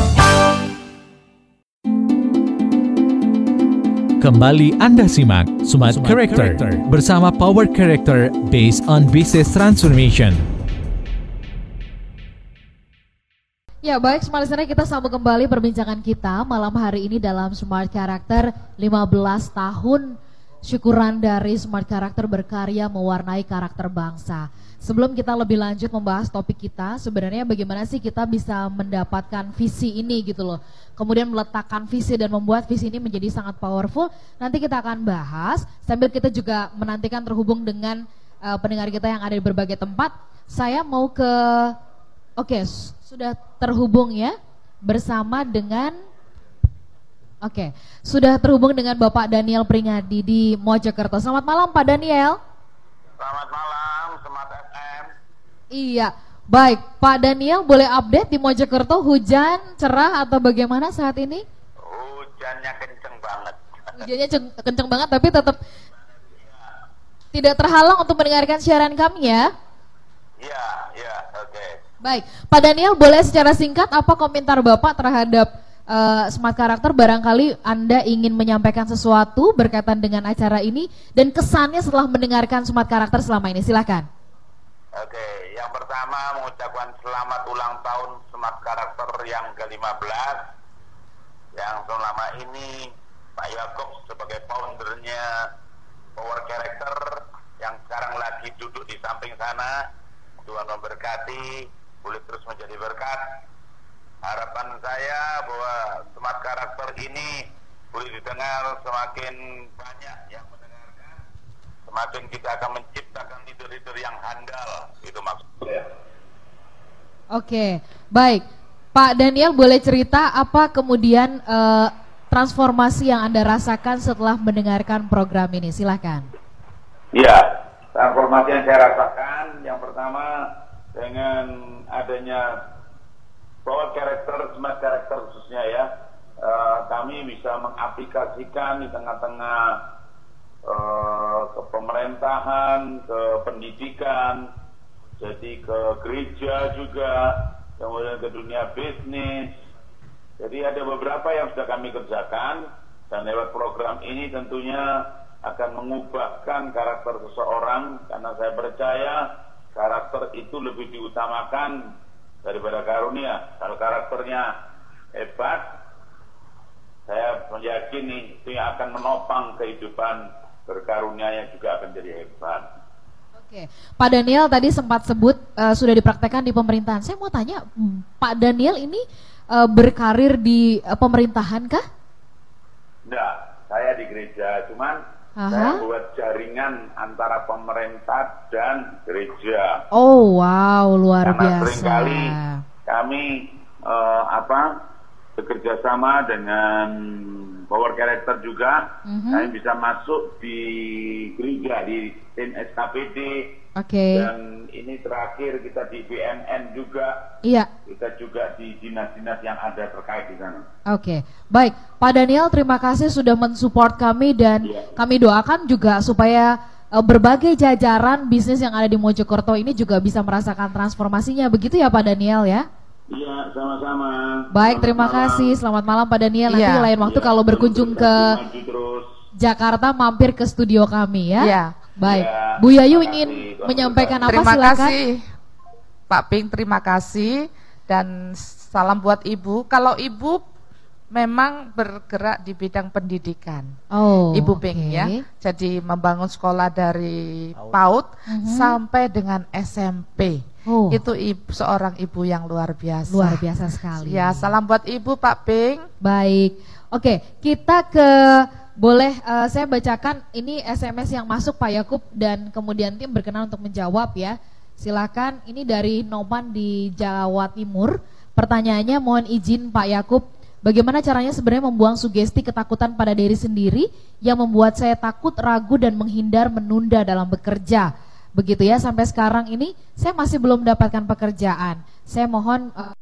Speaker 1: Kembali Anda simak Smart, Character, bersama Power Character based on business transformation.
Speaker 2: Ya baik Smart Listener kita sambung kembali perbincangan kita malam hari ini dalam Smart Character 15 tahun syukuran dari Smart Character berkarya mewarnai karakter bangsa. Sebelum kita lebih lanjut membahas topik kita, sebenarnya bagaimana sih kita bisa mendapatkan visi ini gitu loh. Kemudian meletakkan visi dan membuat visi ini menjadi sangat powerful. Nanti kita akan bahas sambil kita juga menantikan terhubung dengan eh, pendengar kita yang ada di berbagai tempat. Saya mau ke Oke, s- sudah terhubung ya bersama dengan Oke, sudah terhubung dengan Bapak Daniel Pringadi di Mojokerto. Selamat malam Pak Daniel.
Speaker 10: Selamat malam, Smart FM.
Speaker 2: Iya, baik Pak Daniel boleh update di Mojokerto hujan, cerah atau bagaimana saat ini?
Speaker 10: Hujannya kenceng banget.
Speaker 2: Hujannya ceng- kenceng banget tapi tetap tidak terhalang untuk mendengarkan siaran kami ya.
Speaker 10: Iya, iya.
Speaker 2: Baik, Pak Daniel boleh secara singkat apa komentar Bapak terhadap eh, smart karakter? Barangkali Anda ingin menyampaikan sesuatu berkaitan dengan acara ini dan kesannya setelah mendengarkan smart karakter selama ini. Silakan.
Speaker 10: Oke, yang pertama mengucapkan selamat ulang tahun Smart Karakter yang ke-15 yang selama ini Pak Yakob sebagai foundernya Power Character yang sekarang lagi duduk di samping sana Tuhan memberkati boleh terus menjadi berkat harapan saya bahwa Smart Karakter ini boleh didengar semakin banyak yang mendengarkan semakin kita akan menciptakan leader-leader yang handal itu maksud saya
Speaker 2: Oke, baik. Pak Daniel boleh cerita apa kemudian eh, transformasi yang Anda rasakan setelah mendengarkan program ini? Silakan.
Speaker 10: Iya, transformasi yang saya rasakan yang pertama dengan adanya power karakter, karakter khususnya ya, eh, kami bisa mengaplikasikan di tengah-tengah eh, ke pemerintahan, ke pendidikan, jadi ke gereja juga, kemudian ke dunia bisnis. Jadi ada beberapa yang sudah kami kerjakan dan lewat program ini tentunya akan mengubahkan karakter seseorang karena saya percaya karakter itu lebih diutamakan daripada karunia. Kalau karakternya hebat, saya meyakini itu yang akan menopang kehidupan berkarunianya juga akan jadi hebat.
Speaker 2: Oke, Pak Daniel tadi sempat sebut uh, sudah dipraktekkan di pemerintahan. Saya mau tanya, hmm, Pak Daniel ini uh, berkarir di uh, pemerintahan kah?
Speaker 10: Enggak, saya di gereja, cuman
Speaker 2: Aha.
Speaker 10: saya buat jaringan antara pemerintah dan gereja.
Speaker 2: Oh wow, luar
Speaker 10: Karena
Speaker 2: biasa.
Speaker 10: sering kali kami eh, apa bekerja sama dengan power character juga,
Speaker 2: Mhm.
Speaker 10: kami bisa masuk di gereja di tim SKPD
Speaker 2: Oke,
Speaker 10: dan ini terakhir kita di BNN juga,
Speaker 2: iya.
Speaker 10: kita juga di dinas-dinas yang ada terkait di sana.
Speaker 2: Oke, baik Pak Daniel, terima kasih sudah mensupport kami dan
Speaker 10: Iya.
Speaker 2: kami doakan juga supaya eh, berbagai jajaran bisnis yang ada di Mojokerto ini juga bisa merasakan transformasinya. Begitu ya Pak Daniel ya?
Speaker 10: Iya, sama-sama.
Speaker 2: Baik,
Speaker 10: Selamat
Speaker 2: terima
Speaker 10: malam.
Speaker 2: kasih. Selamat malam Pak Daniel. Nanti
Speaker 4: Iya.
Speaker 2: lain waktu
Speaker 10: Iya,
Speaker 2: kalau berkunjung ke
Speaker 10: terus.
Speaker 2: Jakarta mampir ke studio kami ya.
Speaker 4: Iya.
Speaker 2: Baik.
Speaker 10: Iya,
Speaker 2: Bu Yayu
Speaker 10: terima
Speaker 2: ingin
Speaker 10: kasih.
Speaker 2: menyampaikan apa
Speaker 4: Terima
Speaker 2: silakan.
Speaker 4: kasih Pak Ping, terima kasih dan salam buat Ibu. Kalau Ibu memang bergerak di bidang pendidikan.
Speaker 2: Oh.
Speaker 4: Ibu. Ping ya. Jadi membangun sekolah dari PAUD
Speaker 2: Mhm.
Speaker 4: sampai dengan SMP.
Speaker 2: Oh.
Speaker 4: Itu ibu, seorang ibu yang luar biasa.
Speaker 2: Luar biasa sekali.
Speaker 4: Ya, salam buat Ibu Pak Ping.
Speaker 2: Baik. Oke, kita ke boleh eh, saya bacakan ini SMS yang masuk Pak Yakub dan kemudian tim berkenan untuk menjawab ya. Silakan. Ini dari Noman di Jawa Timur. Pertanyaannya mohon izin Pak Yakub, bagaimana caranya sebenarnya membuang sugesti ketakutan pada diri sendiri yang membuat saya takut, ragu dan menghindar menunda dalam bekerja. Begitu ya sampai sekarang ini saya masih belum mendapatkan pekerjaan. Saya mohon eh,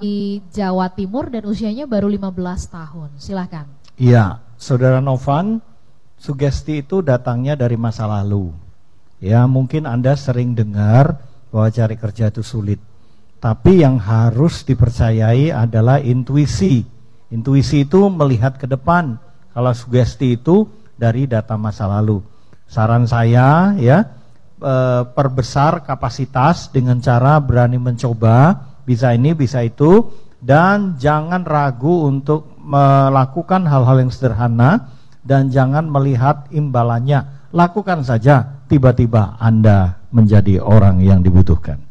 Speaker 2: di Jawa Timur dan usianya baru 15 tahun. Silahkan.
Speaker 3: Iya, Saudara Novan, sugesti itu datangnya dari masa lalu. Ya, mungkin Anda sering dengar bahwa cari kerja itu sulit. Tapi yang harus dipercayai adalah intuisi. Intuisi itu melihat ke depan. Kalau sugesti itu dari data masa lalu. Saran saya ya, eh, perbesar kapasitas dengan cara berani mencoba, bisa ini, bisa itu, dan jangan ragu untuk melakukan hal-hal yang sederhana dan jangan melihat imbalannya. Lakukan saja, tiba-tiba Anda menjadi orang yang dibutuhkan.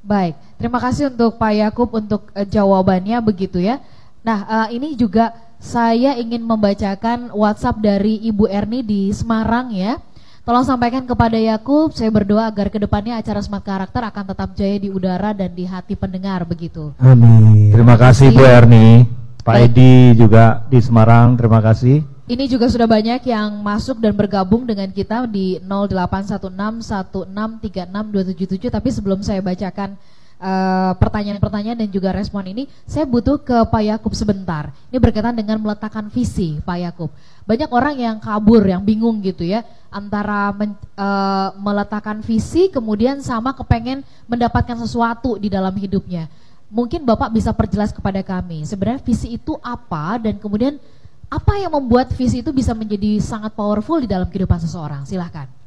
Speaker 2: Baik, terima kasih untuk Pak Yakub untuk eh, jawabannya begitu ya. Nah, eh, ini juga saya ingin membacakan WhatsApp dari Ibu Erni di Semarang ya. Tolong sampaikan kepada Yakub, saya berdoa agar ke depannya acara Smart Karakter akan tetap jaya di udara dan di hati pendengar begitu.
Speaker 7: Amin.
Speaker 3: Terima kasih Bu Erni, Pak
Speaker 2: Baik.
Speaker 3: Edi juga di Semarang, terima kasih.
Speaker 2: Ini juga sudah banyak yang masuk dan bergabung dengan kita di 081616362777 tapi sebelum saya bacakan eh, pertanyaan-pertanyaan dan juga respon ini, saya butuh ke Pak Yakub sebentar. Ini berkaitan dengan meletakkan visi, Pak Yakub. Banyak orang yang kabur, yang bingung gitu ya, antara men- eh, meletakkan visi kemudian sama kepengen mendapatkan sesuatu di dalam hidupnya. Mungkin Bapak bisa perjelas kepada kami, sebenarnya visi itu apa dan kemudian apa yang membuat visi itu bisa menjadi sangat powerful di dalam kehidupan seseorang? Silahkan.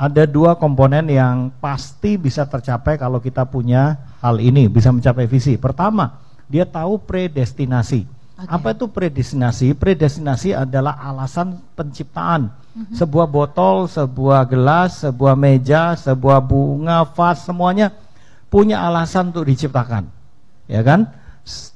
Speaker 3: Ada dua komponen yang pasti bisa tercapai kalau kita punya hal ini, bisa mencapai visi. Pertama, dia tahu predestinasi.
Speaker 2: Oke.
Speaker 3: Apa itu predestinasi? Predestinasi adalah alasan penciptaan. Sebuah botol, sebuah gelas, sebuah meja, sebuah bunga, vas, semuanya punya alasan untuk diciptakan. Ya kan?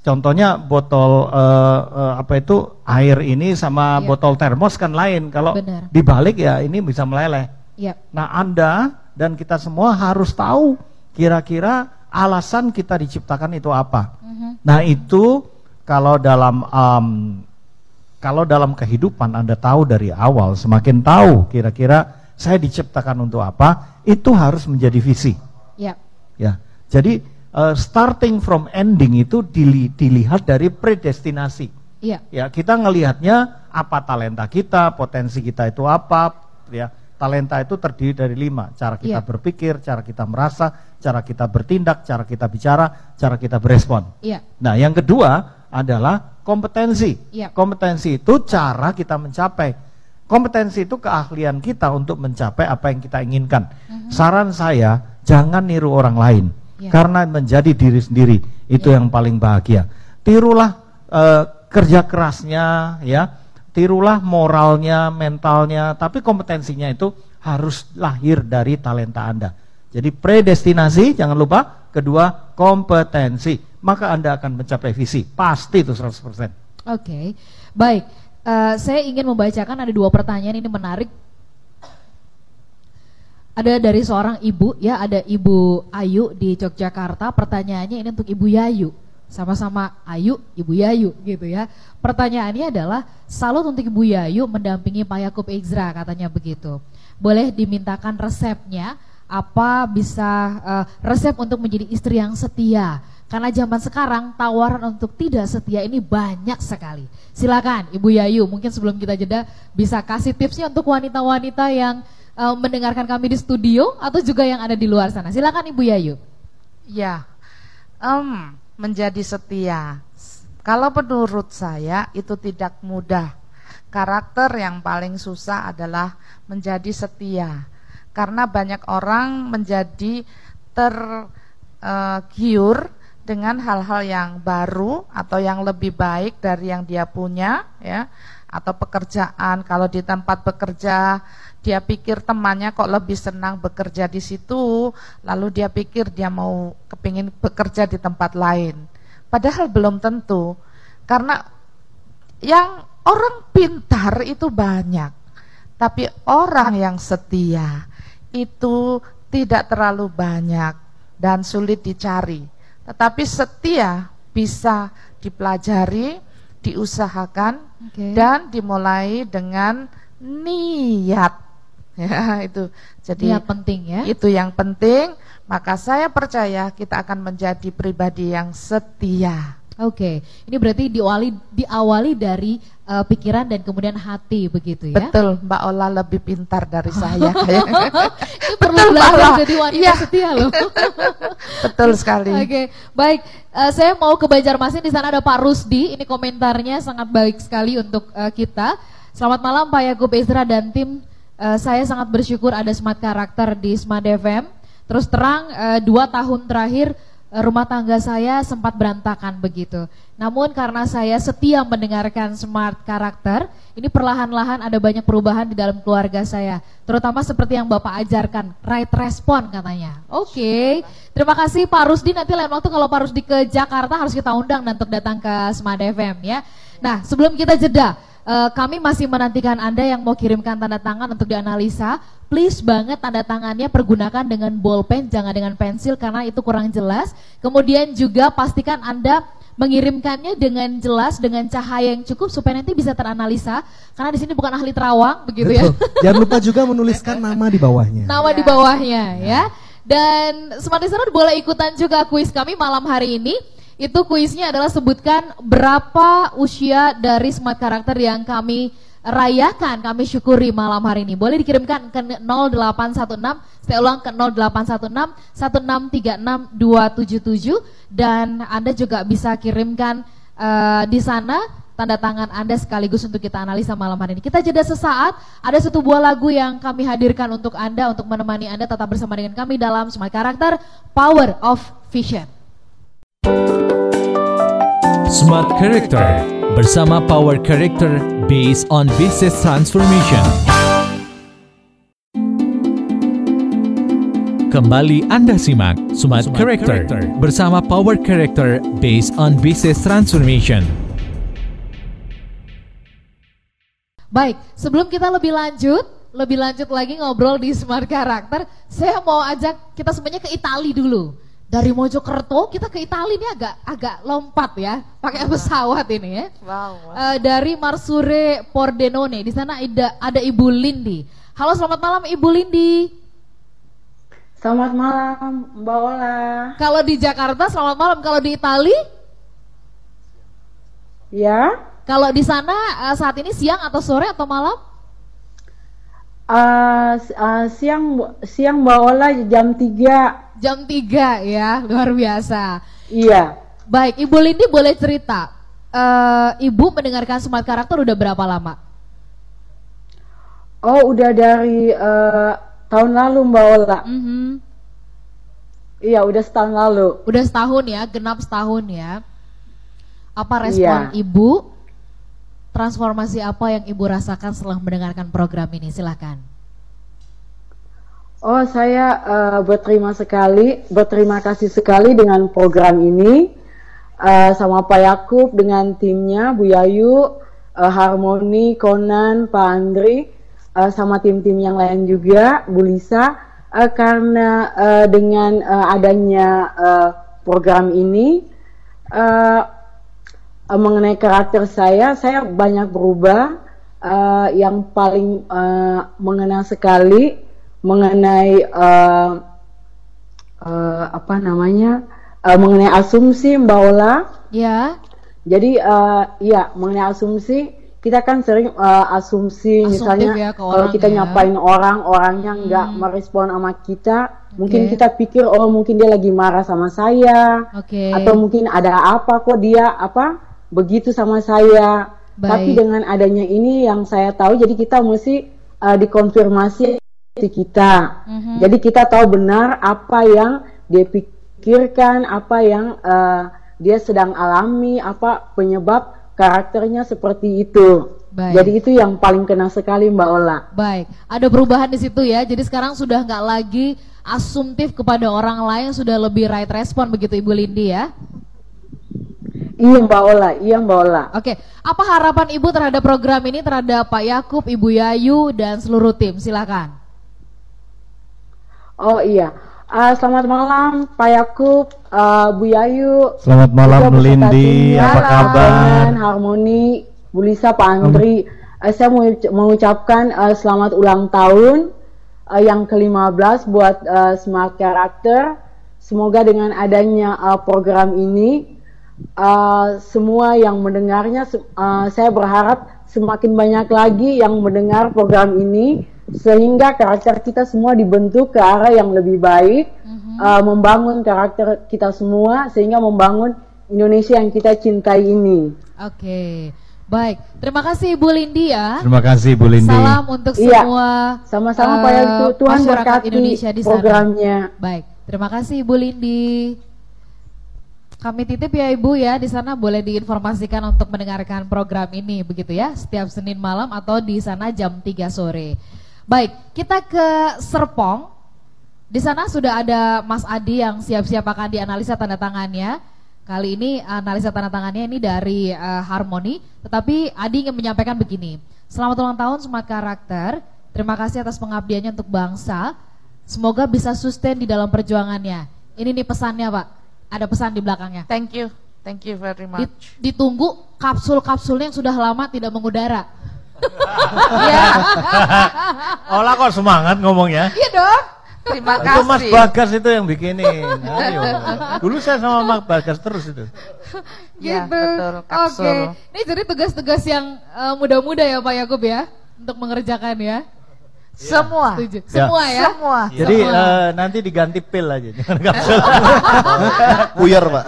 Speaker 3: Contohnya botol eh, eh, apa itu air ini sama
Speaker 2: Iya.
Speaker 3: botol termos kan lain. Kalau
Speaker 2: Benar.
Speaker 3: dibalik ya ini bisa meleleh.
Speaker 2: Ya.
Speaker 3: Nah, Anda dan kita semua harus tahu kira-kira alasan kita diciptakan itu apa. Nah, itu kalau dalam em, kalau dalam kehidupan Anda tahu dari awal, semakin tahu kira-kira saya diciptakan untuk apa, itu harus menjadi visi.
Speaker 2: Ya.
Speaker 3: Ya. Jadi eh, starting from ending itu dili- dilihat dari predestinasi.
Speaker 2: Iya.
Speaker 3: Ya, kita ngelihatnya apa talenta kita, potensi kita itu apa, ya. Talenta itu terdiri dari lima, cara kita
Speaker 2: Iya.
Speaker 3: berpikir, cara kita merasa, cara kita bertindak, cara kita bicara, cara kita berespon.
Speaker 2: Iya.
Speaker 3: Nah, yang kedua adalah kompetensi.
Speaker 2: Iya.
Speaker 3: Kompetensi itu cara kita mencapai. Kompetensi itu keahlian kita untuk mencapai apa yang kita inginkan. Saran saya, jangan niru orang lain.
Speaker 2: Iya.
Speaker 3: Karena menjadi diri sendiri itu
Speaker 2: Iya.
Speaker 3: yang paling bahagia. Tirulah eh, kerja kerasnya, ya, tirulah moralnya, mentalnya, tapi kompetensinya itu harus lahir dari talenta Anda. Jadi predestinasi jangan lupa, kedua kompetensi, maka Anda akan mencapai visi, pasti itu 100%.
Speaker 2: Oke, baik. Eh, saya ingin membacakan ada dua pertanyaan ini menarik. Ada dari seorang ibu ya, ada Ibu Ayu di Yogyakarta. Pertanyaannya ini untuk Ibu Yayu. Sama-sama Ayu, Ibu Yayu gitu ya. Pertanyaannya adalah salut untuk Ibu Yayu mendampingi Pak Yakub Ezra katanya begitu. Boleh dimintakan resepnya apa bisa uh, resep untuk menjadi istri yang setia? Karena zaman sekarang tawaran untuk tidak setia ini banyak sekali. Silakan Ibu Yayu, mungkin sebelum kita jeda bisa kasih tipsnya untuk wanita-wanita yang uh, mendengarkan kami di studio atau juga yang ada di luar sana. Silakan Ibu Yayu.
Speaker 4: Ya, um, menjadi setia. Kalau menurut saya itu tidak mudah. Karakter yang paling susah adalah menjadi setia. Karena banyak orang menjadi tergiur uh, dengan hal-hal yang baru atau yang lebih baik dari yang dia punya ya atau pekerjaan kalau di tempat bekerja dia pikir temannya kok lebih senang bekerja di situ, lalu dia pikir dia mau kepingin bekerja di tempat lain. Padahal belum tentu, karena yang orang pintar itu banyak, tapi orang yang setia itu tidak terlalu banyak dan sulit dicari. Tetapi setia bisa dipelajari, diusahakan, okay. dan dimulai dengan niat Ya, itu. Jadi
Speaker 2: yang penting ya.
Speaker 4: Itu yang penting, maka saya percaya kita akan menjadi pribadi yang setia.
Speaker 2: Oke, okay. ini berarti diawali diawali dari uh, pikiran dan kemudian hati begitu ya?
Speaker 4: Betul, Mbak Ola lebih pintar dari saya.
Speaker 2: ini perlu belajar jadi wanita ya. setia loh.
Speaker 4: Betul sekali.
Speaker 2: Oke, okay. baik. Uh, saya mau ke Banjarmasin di sana ada Pak Rusdi. Ini komentarnya sangat baik sekali untuk uh, kita. Selamat malam Pak Yakub Ezra dan tim uh, saya sangat bersyukur ada smart karakter di Smart FM. Terus terang uh, dua tahun terakhir uh, rumah tangga saya sempat berantakan begitu. Namun karena saya setia mendengarkan smart karakter, ini perlahan-lahan ada banyak perubahan di dalam keluarga saya. Terutama seperti yang Bapak ajarkan, right respon katanya. Oke, okay. terima kasih Pak Rusdi. Nanti lain waktu kalau Pak Rusdi ke Jakarta harus kita undang untuk datang ke Smart FM ya. Nah sebelum kita jeda, Uh, kami masih menantikan Anda yang mau kirimkan tanda tangan untuk dianalisa. Please banget tanda tangannya pergunakan dengan bolpen, jangan dengan pensil karena itu kurang jelas. Kemudian juga pastikan Anda mengirimkannya dengan jelas dengan cahaya yang cukup supaya nanti bisa teranalisa karena di sini bukan ahli terawang begitu ya. Betul.
Speaker 7: ya. Jangan lupa juga menuliskan nama di bawahnya.
Speaker 2: Nama ya. di bawahnya ya. Dan Smart Listener boleh ikutan juga kuis kami malam hari ini. Itu kuisnya adalah sebutkan berapa usia dari smart karakter yang kami rayakan, kami syukuri malam hari ini. Boleh dikirimkan ke 0816, saya ulang ke 0816 1636 277 dan Anda juga bisa kirimkan uh, di sana tanda tangan Anda sekaligus untuk kita analisa malam hari ini. Kita jeda sesaat, ada satu buah lagu yang kami hadirkan untuk Anda, untuk menemani Anda tetap bersama dengan kami dalam Smart Karakter Power of Vision.
Speaker 1: Smart Character bersama Power Character based on Business Transformation. Kembali Anda simak Smart, Smart Character, Character bersama Power Character based on Business Transformation.
Speaker 2: Baik, sebelum kita lebih lanjut, lebih lanjut lagi ngobrol di Smart Character, saya mau ajak kita semuanya ke Italia dulu dari Mojokerto kita ke Italia ini agak agak lompat ya, pakai pesawat ini ya. Wow. wow. Uh, dari Marsure Pordenone, di sana ada ada Ibu Lindi. Halo, selamat malam Ibu Lindi.
Speaker 11: Selamat malam Mbak Ola.
Speaker 2: Kalau di Jakarta selamat malam, kalau di Italia?
Speaker 11: Ya.
Speaker 2: Kalau di sana uh, saat ini siang atau sore atau malam?
Speaker 11: Uh, uh, siang siang Mbak Ola jam 3
Speaker 2: Jam 3 ya, luar biasa.
Speaker 11: Iya.
Speaker 2: Baik, Ibu Lindi boleh cerita. Uh, Ibu mendengarkan Smart Karakter udah berapa lama?
Speaker 11: Oh, udah dari uh, tahun lalu Mbak Ola. Mm -hmm. Iya, udah setahun lalu.
Speaker 2: Udah setahun ya, genap setahun ya. Apa respon
Speaker 11: Iya.
Speaker 2: Ibu? Transformasi apa yang Ibu rasakan setelah mendengarkan program ini? Silahkan.
Speaker 11: Oh, saya eh, berterima sekali, berterima kasih sekali dengan program ini eh, sama Pak Yakub dengan timnya, Bu Yayu, eh, Harmoni, Conan, Pak Andri, eh, sama tim-tim yang lain juga, Bu Lisa, eh, karena eh, dengan eh, adanya eh, program ini eh, eh, mengenai karakter saya, saya banyak berubah. Eh, yang paling eh, mengena sekali mengenai eh, eh, apa namanya eh, mengenai asumsi Mbak Ola.
Speaker 2: Ya.
Speaker 11: Jadi eh, ya mengenai asumsi kita kan sering eh, asumsi
Speaker 2: Asumtif
Speaker 11: misalnya
Speaker 2: ya
Speaker 11: kalau kita
Speaker 2: ya.
Speaker 11: nyapain orang orangnya nggak merespon sama kita, mungkin kita pikir oh mungkin dia lagi marah sama saya
Speaker 2: Oke.
Speaker 11: atau mungkin ada apa kok dia apa begitu sama saya.
Speaker 2: Baik.
Speaker 11: Tapi dengan adanya ini yang saya tahu jadi kita mesti eh, dikonfirmasi di kita.
Speaker 2: Mhm.
Speaker 11: Jadi kita tahu benar apa yang dia pikirkan, apa yang eh, dia sedang alami, apa penyebab karakternya seperti itu.
Speaker 2: Baik.
Speaker 11: Jadi itu yang paling kena sekali Mbak Ola.
Speaker 2: Baik, ada perubahan di situ ya. Jadi sekarang sudah nggak lagi asumtif kepada orang lain, sudah lebih right respon begitu Ibu Lindi ya.
Speaker 11: Iya Mbak Ola, iya Mbak Ola.
Speaker 2: Oke, apa harapan Ibu terhadap program ini terhadap Pak Yakub, Ibu Yayu dan seluruh tim? Silakan.
Speaker 11: Oh iya. Ah, selamat malam Pak Yakub, ah, Bu Yayu.
Speaker 12: Selamat malam, Lindi. Apa kabar?
Speaker 11: Harmoni, Bu Lisa, Pak Andri. Eh, saya mau mengucapkan eh, selamat ulang tahun eh, yang ke-15 buat eh, Smart Character. Semoga dengan adanya eh, program ini eh, semua yang mendengarnya eh, saya berharap semakin banyak lagi yang mendengar program ini sehingga karakter kita semua dibentuk ke arah yang lebih baik, eh, membangun karakter kita semua sehingga membangun Indonesia yang kita cintai ini.
Speaker 2: Oke, baik. Terima kasih Ibu Lindi ya.
Speaker 12: Terima kasih Bu Lindi.
Speaker 2: Salam untuk
Speaker 11: Iya.
Speaker 2: semua
Speaker 11: Sama-sama,
Speaker 2: eh,
Speaker 11: Pak Yayu. Tuhan
Speaker 2: masyarakat
Speaker 11: berkati
Speaker 2: Indonesia di sana.
Speaker 11: programnya.
Speaker 2: Baik, terima kasih Ibu Lindi. Kami titip ya Ibu ya di sana boleh diinformasikan untuk mendengarkan program ini begitu ya setiap Senin malam atau di sana jam 3 sore. Baik, kita ke Serpong. Di sana sudah ada Mas Adi yang siap-siap akan dianalisa tanda tangannya. Kali ini analisa tanda tangannya ini dari eh, Harmoni, tetapi Adi ingin menyampaikan begini. Selamat ulang tahun Smart Karakter. Terima kasih atas pengabdiannya untuk bangsa. Semoga bisa sustain di dalam perjuangannya. Ini nih pesannya, Pak. Ada pesan di belakangnya.
Speaker 4: Thank you. Thank you very much.
Speaker 2: Dit- ditunggu kapsul-kapsulnya yang sudah lama tidak mengudara.
Speaker 3: Olah kok semangat ngomongnya.
Speaker 2: Iya dong.
Speaker 4: Terima
Speaker 3: Itu Mas
Speaker 4: kasih.
Speaker 3: Bagas itu yang bikinin. Ayo. Dulu saya sama Mas Bagas terus itu.
Speaker 4: Ya,
Speaker 2: gitu.
Speaker 4: betul, kapsul.
Speaker 2: Oke. Ini jadi tugas-tugas yang eh, muda-muda ya Pak Yakub ya untuk mengerjakan ya.
Speaker 4: Semua.
Speaker 2: Setuju.
Speaker 3: Ya.
Speaker 2: Semua ya.
Speaker 4: Semua.
Speaker 3: Jadi
Speaker 2: Semua.
Speaker 3: eh, nanti diganti pil aja, jangan kapsul.
Speaker 5: Puyer Pak.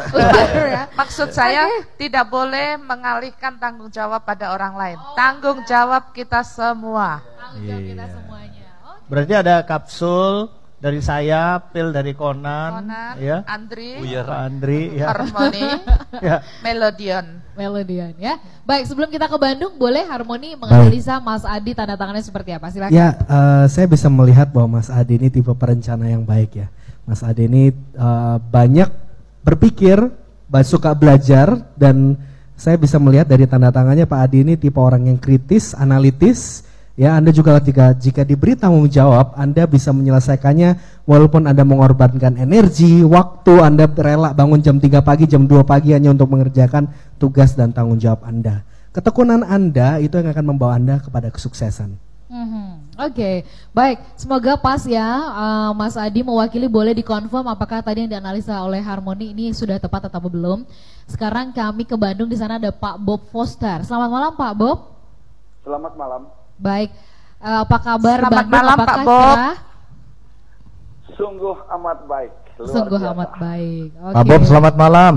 Speaker 2: ya.
Speaker 4: Maksud saya tidak boleh mengalihkan tanggung jawab pada orang lain. Tanggung jawab kita semua.
Speaker 2: Tanggung jawab kita semuanya.
Speaker 3: Berarti ada kapsul dari saya, pil dari Conan,
Speaker 4: Conan,
Speaker 3: ya.
Speaker 4: Andri,
Speaker 3: Pak Andri, ya.
Speaker 4: Harmoni,
Speaker 3: ya.
Speaker 4: Melodion.
Speaker 2: Melodian ya. Baik, sebelum kita ke Bandung, boleh Harmoni menganalisa Mas Adi tanda tangannya seperti apa? Silakan.
Speaker 7: Ya, eh, saya bisa melihat bahwa Mas Adi ini tipe perencana yang baik ya. Mas Adi ini eh, banyak berpikir, suka belajar dan saya bisa melihat dari tanda tangannya Pak Adi ini tipe orang yang kritis, analitis. Ya, Anda juga jika jika diberi tanggung jawab, Anda bisa menyelesaikannya walaupun Anda mengorbankan energi, waktu, Anda rela bangun jam 3 pagi, jam 2 pagi hanya untuk mengerjakan tugas dan tanggung jawab Anda. Ketekunan Anda itu yang akan membawa Anda kepada kesuksesan.
Speaker 2: Mhm. Oke, baik. Semoga pas ya, eh, Mas Adi mewakili boleh dikonfirm apakah tadi yang dianalisa oleh Harmoni ini sudah tepat atau belum. Sekarang kami ke Bandung di sana ada Pak Bob Foster. Selamat malam Pak Bob.
Speaker 13: Selamat malam.
Speaker 2: Baik. Eh, apa kabar
Speaker 4: Selamat
Speaker 2: Bandung?
Speaker 4: malam,
Speaker 2: apakah
Speaker 4: Pak Bob.
Speaker 2: cerah?
Speaker 13: Sungguh amat baik. Luar
Speaker 2: Sungguh
Speaker 13: biasa.
Speaker 2: amat baik.
Speaker 12: Pak Bob, selamat malam.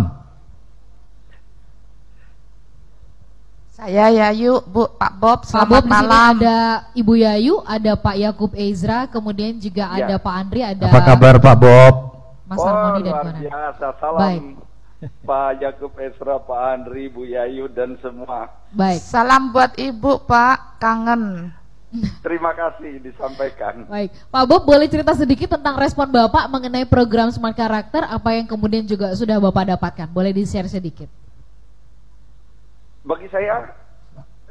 Speaker 4: Saya Yayu, Bu, Pak Bob,
Speaker 2: Pak Bob
Speaker 4: selamat
Speaker 2: di sini
Speaker 4: malam.
Speaker 2: ada Ibu Yayu, ada Pak Yakub Ezra, kemudian juga
Speaker 13: Ya.
Speaker 2: ada Pak Andri, ada
Speaker 12: Apa kabar Pak Bob?
Speaker 2: Mas
Speaker 13: oh,
Speaker 2: Harmoni dan
Speaker 13: luar
Speaker 2: Conan.
Speaker 13: biasa. Salam
Speaker 2: Baik.
Speaker 10: Pak Yakub Esra, Pak Andri, Bu Yayu dan semua.
Speaker 2: Baik.
Speaker 4: Salam buat Ibu, Pak. Kangen.
Speaker 10: Terima kasih disampaikan.
Speaker 2: Baik, Pak Bob boleh cerita sedikit tentang respon Bapak mengenai program Smart Karakter, apa yang kemudian juga sudah Bapak dapatkan? Boleh di-share sedikit.
Speaker 10: Bagi saya,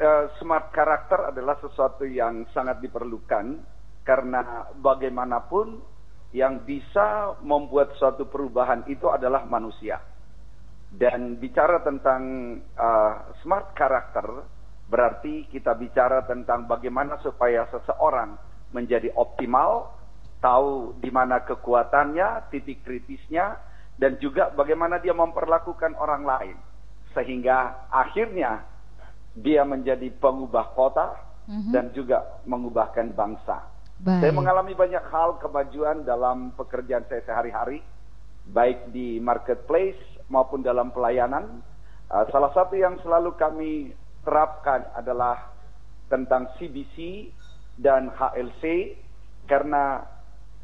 Speaker 10: eh, smart karakter adalah sesuatu yang sangat diperlukan karena bagaimanapun yang bisa membuat suatu perubahan itu adalah manusia. Dan bicara tentang eh, smart karakter, berarti kita bicara tentang bagaimana supaya seseorang menjadi optimal, tahu di mana kekuatannya, titik kritisnya, dan juga bagaimana dia memperlakukan orang lain. Sehingga akhirnya dia menjadi pengubah kota
Speaker 2: Mhm.
Speaker 10: dan juga mengubahkan bangsa.
Speaker 2: Baik.
Speaker 10: Saya mengalami banyak hal kemajuan dalam pekerjaan saya sehari-hari, baik di marketplace maupun dalam pelayanan. Uh, salah satu yang selalu kami terapkan adalah tentang CBC dan HLC karena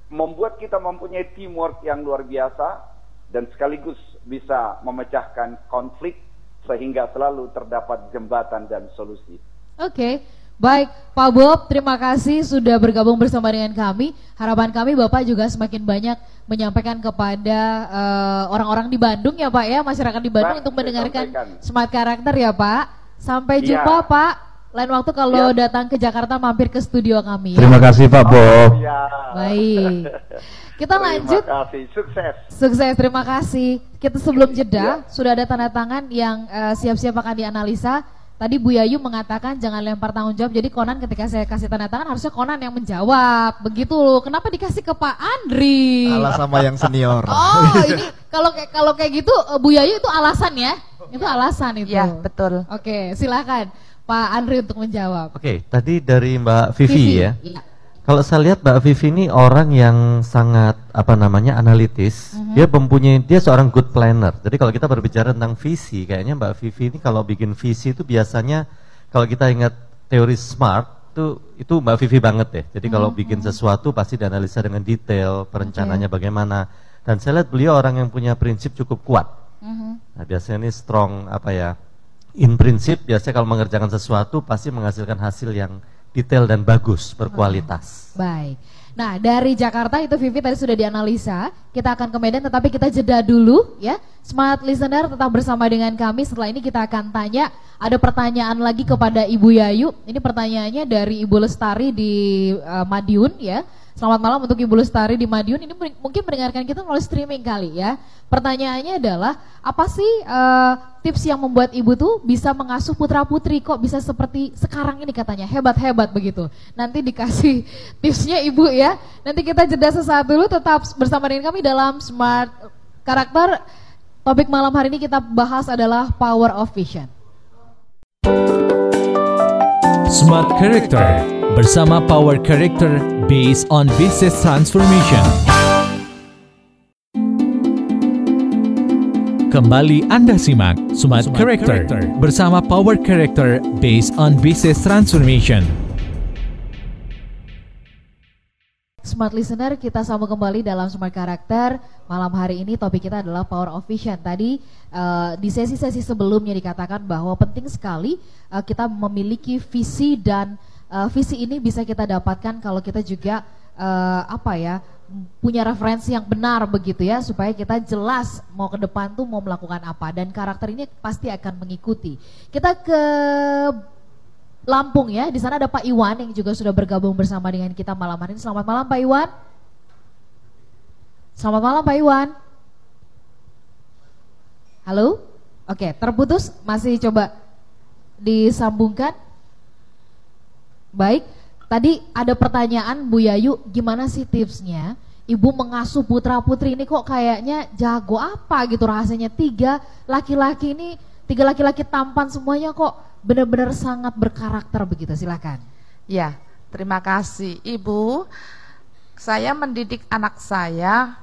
Speaker 10: membuat kita mempunyai teamwork yang luar biasa dan sekaligus bisa memecahkan konflik sehingga selalu terdapat jembatan dan solusi.
Speaker 2: Oke, baik Pak Bob, terima kasih sudah bergabung bersama dengan kami. Harapan kami Bapak juga semakin banyak menyampaikan kepada eh, orang-orang di Bandung ya Pak ya, masyarakat di Bandung
Speaker 10: Baik,
Speaker 2: untuk mendengarkan
Speaker 10: sampaikan.
Speaker 2: smart karakter ya Pak. Sampai
Speaker 10: Iya.
Speaker 2: jumpa Pak. Lain waktu kalau datang ke Jakarta mampir ke studio kami ya.
Speaker 3: Terima kasih Pak Bob.
Speaker 10: Ya.
Speaker 2: Baik. Kita lanjut.
Speaker 10: Terima kasih, sukses.
Speaker 2: Sukses, terima kasih. Kita sebelum jeda sudah ada tanda tangan yang eh, siap-siap akan dianalisa. Tadi Bu Yayu mengatakan jangan lempar tanggung jawab. Jadi Konan ketika saya kasih tanda tangan harusnya Konan yang menjawab. Begitu loh. Kenapa dikasih ke Pak Andri?
Speaker 5: Alah sama yang senior.
Speaker 2: Oh, ini kalau kayak kalau kayak gitu eh, Bu Yayu itu alasan ya? Itu alasan itu.
Speaker 4: Ya, betul.
Speaker 2: Oke, silakan Pak Andri untuk menjawab.
Speaker 9: Oke, tadi dari Mbak Vivi,
Speaker 2: Vivi,
Speaker 9: ya.
Speaker 2: iya.
Speaker 9: Kalau saya lihat Mbak Vivi ini orang yang sangat apa namanya analitis.
Speaker 2: Mhm.
Speaker 9: Dia mempunyai dia seorang good planner. Jadi kalau kita berbicara tentang visi, kayaknya Mbak Vivi ini kalau bikin visi itu biasanya kalau kita ingat teori smart itu itu Mbak Vivi banget deh. Jadi kalau
Speaker 2: Mhm,
Speaker 9: bikin sesuatu pasti dianalisa dengan detail, perencanaannya bagaimana. Dan saya lihat beliau orang yang punya prinsip cukup kuat.
Speaker 2: Mhm.
Speaker 9: Nah, biasanya ini strong apa ya? In prinsip biasanya kalau mengerjakan sesuatu pasti menghasilkan hasil yang detail dan bagus, berkualitas.
Speaker 2: Baik. Nah, dari Jakarta itu Vivi tadi sudah dianalisa. Kita akan ke Medan tetapi kita jeda dulu ya. Smart listener tetap bersama dengan kami. Setelah ini kita akan tanya ada pertanyaan lagi kepada Ibu Yayu. Ini pertanyaannya dari Ibu Lestari di eh, Madiun ya. Selamat malam untuk Ibu Lestari di Madiun. Ini mungkin- mendengarkan kita melalui streaming kali ya. Pertanyaannya adalah apa sih eh, tips yang membuat Ibu tuh bisa mengasuh putra putri kok bisa seperti sekarang ini katanya hebat-hebat begitu. Nanti dikasih tipsnya Ibu ya. Nanti kita jeda sesaat dulu tetap bersama dengan kami dalam Smart Karakter. Topik malam hari ini kita bahas adalah Power of Vision.
Speaker 1: Smart Character bersama Power Character based on Business Transformation. Kembali Anda simak Smart, Character, bersama Power Character based on Business Transformation.
Speaker 2: Smart Listener, kita sambung kembali dalam Smart Karakter. Malam hari ini topik kita adalah Power of Vision. Tadi eh, di sesi-sesi sebelumnya dikatakan bahwa penting sekali eh, kita memiliki visi dan eh, visi ini bisa kita dapatkan kalau kita juga eh, apa ya punya referensi yang benar begitu ya supaya kita jelas mau ke depan tuh mau melakukan apa dan karakter ini pasti akan mengikuti. Kita ke Lampung ya. Di sana ada Pak Iwan yang juga sudah bergabung bersama dengan kita malam hari ini. Selamat malam Pak Iwan. Selamat malam Pak Iwan. Halo? Oke, terputus. Masih coba disambungkan. Baik. Tadi ada pertanyaan Bu Yayu, gimana sih tipsnya? Ibu mengasuh putra putri ini kok kayaknya jago apa gitu rasanya tiga laki-laki ini tiga laki-laki tampan semuanya kok benar-benar sangat berkarakter begitu silakan.
Speaker 4: Ya, terima kasih Ibu. Saya mendidik anak saya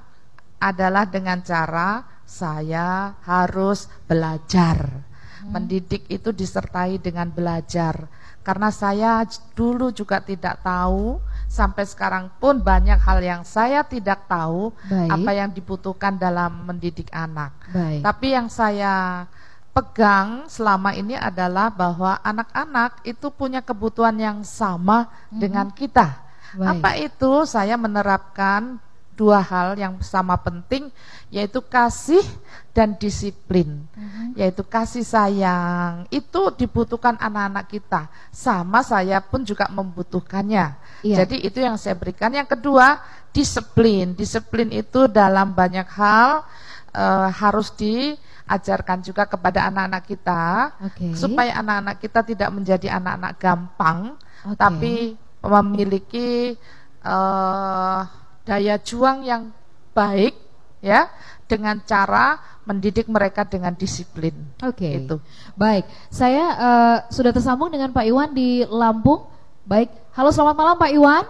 Speaker 4: adalah dengan cara saya harus belajar. Mendidik itu disertai dengan belajar. Karena saya dulu juga tidak tahu, sampai sekarang pun banyak hal yang saya tidak tahu
Speaker 2: Baik.
Speaker 4: apa yang dibutuhkan dalam mendidik anak.
Speaker 2: Baik.
Speaker 4: Tapi yang saya pegang selama ini adalah bahwa anak-anak itu punya kebutuhan yang sama dengan kita.
Speaker 2: Baik.
Speaker 4: Apa itu? Saya menerapkan dua hal yang sama penting yaitu kasih dan disiplin. Yaitu kasih sayang itu dibutuhkan anak-anak kita. Sama saya pun juga membutuhkannya.
Speaker 2: Iya.
Speaker 4: Jadi itu yang saya berikan. Yang kedua, disiplin. Disiplin itu dalam banyak hal eh, harus diajarkan juga kepada anak-anak kita
Speaker 2: Oke.
Speaker 4: supaya anak-anak kita tidak menjadi anak-anak gampang
Speaker 2: Oke.
Speaker 4: tapi memiliki eh, daya juang yang baik ya dengan cara mendidik mereka dengan disiplin.
Speaker 2: Oke.
Speaker 4: Itu.
Speaker 2: Baik, saya eh, sudah tersambung dengan Pak Iwan di Lampung. Baik, halo selamat malam Pak Iwan.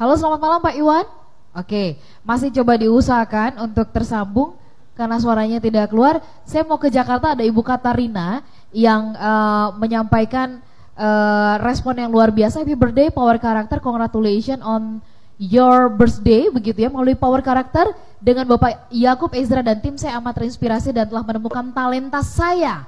Speaker 2: Halo selamat malam Pak Iwan. Oke, masih coba diusahakan untuk tersambung karena suaranya tidak keluar. Saya mau ke Jakarta ada Ibu Katarina yang eh, menyampaikan eh, respon yang luar biasa. Happy birthday Power Character, congratulations on your birthday begitu ya melalui Power Character dengan Bapak Yakub Ezra dan tim saya amat terinspirasi dan telah menemukan talenta saya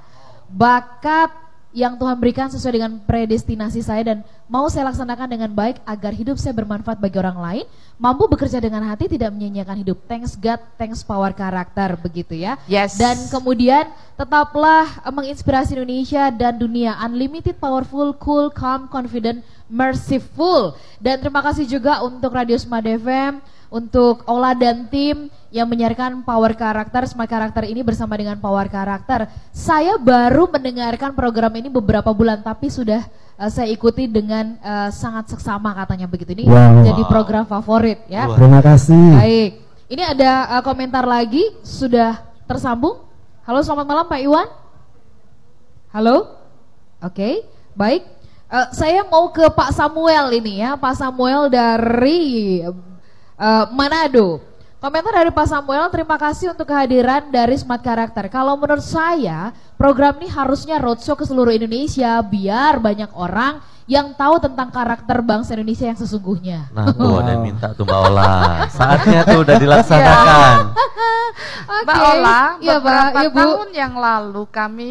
Speaker 2: bakat yang Tuhan berikan sesuai dengan predestinasi saya dan mau saya laksanakan dengan baik agar hidup saya bermanfaat bagi orang lain, mampu bekerja dengan hati tidak menyia-nyiakan hidup. Thanks God, thanks power karakter begitu ya.
Speaker 4: Yes.
Speaker 2: Dan kemudian tetaplah menginspirasi Indonesia dan dunia unlimited, powerful, cool, calm, confident, merciful. Dan terima kasih juga untuk Radio Smart FM, untuk Ola dan tim yang menyiarkan Power Karakter, Smart Karakter ini bersama dengan Power Karakter. Saya baru mendengarkan program ini beberapa bulan tapi sudah eh, saya ikuti dengan eh, sangat seksama katanya begitu. Ini
Speaker 12: Wow.
Speaker 2: jadi program favorit ya.
Speaker 12: Terima kasih.
Speaker 2: Baik. Ini ada eh, komentar lagi sudah tersambung. Halo, selamat malam Pak Iwan. Halo. Oke, baik. Eh, saya mau ke Pak Samuel ini ya, Pak Samuel dari eh, Manado. Komentar dari Pak Samuel, terima kasih untuk kehadiran dari Smart Karakter. Kalau menurut saya, program ini harusnya roadshow ke seluruh Indonesia biar banyak orang yang tahu tentang karakter bangsa Indonesia yang sesungguhnya.
Speaker 9: Nah, tuh ada yang minta tuh Mbak Ola. Saatnya tuh udah dilaksanakan.
Speaker 4: Mbak
Speaker 2: Oke.
Speaker 4: Ola,
Speaker 2: Iya, Pak.
Speaker 4: beberapa
Speaker 2: Iya, Bu.
Speaker 4: tahun yang lalu kami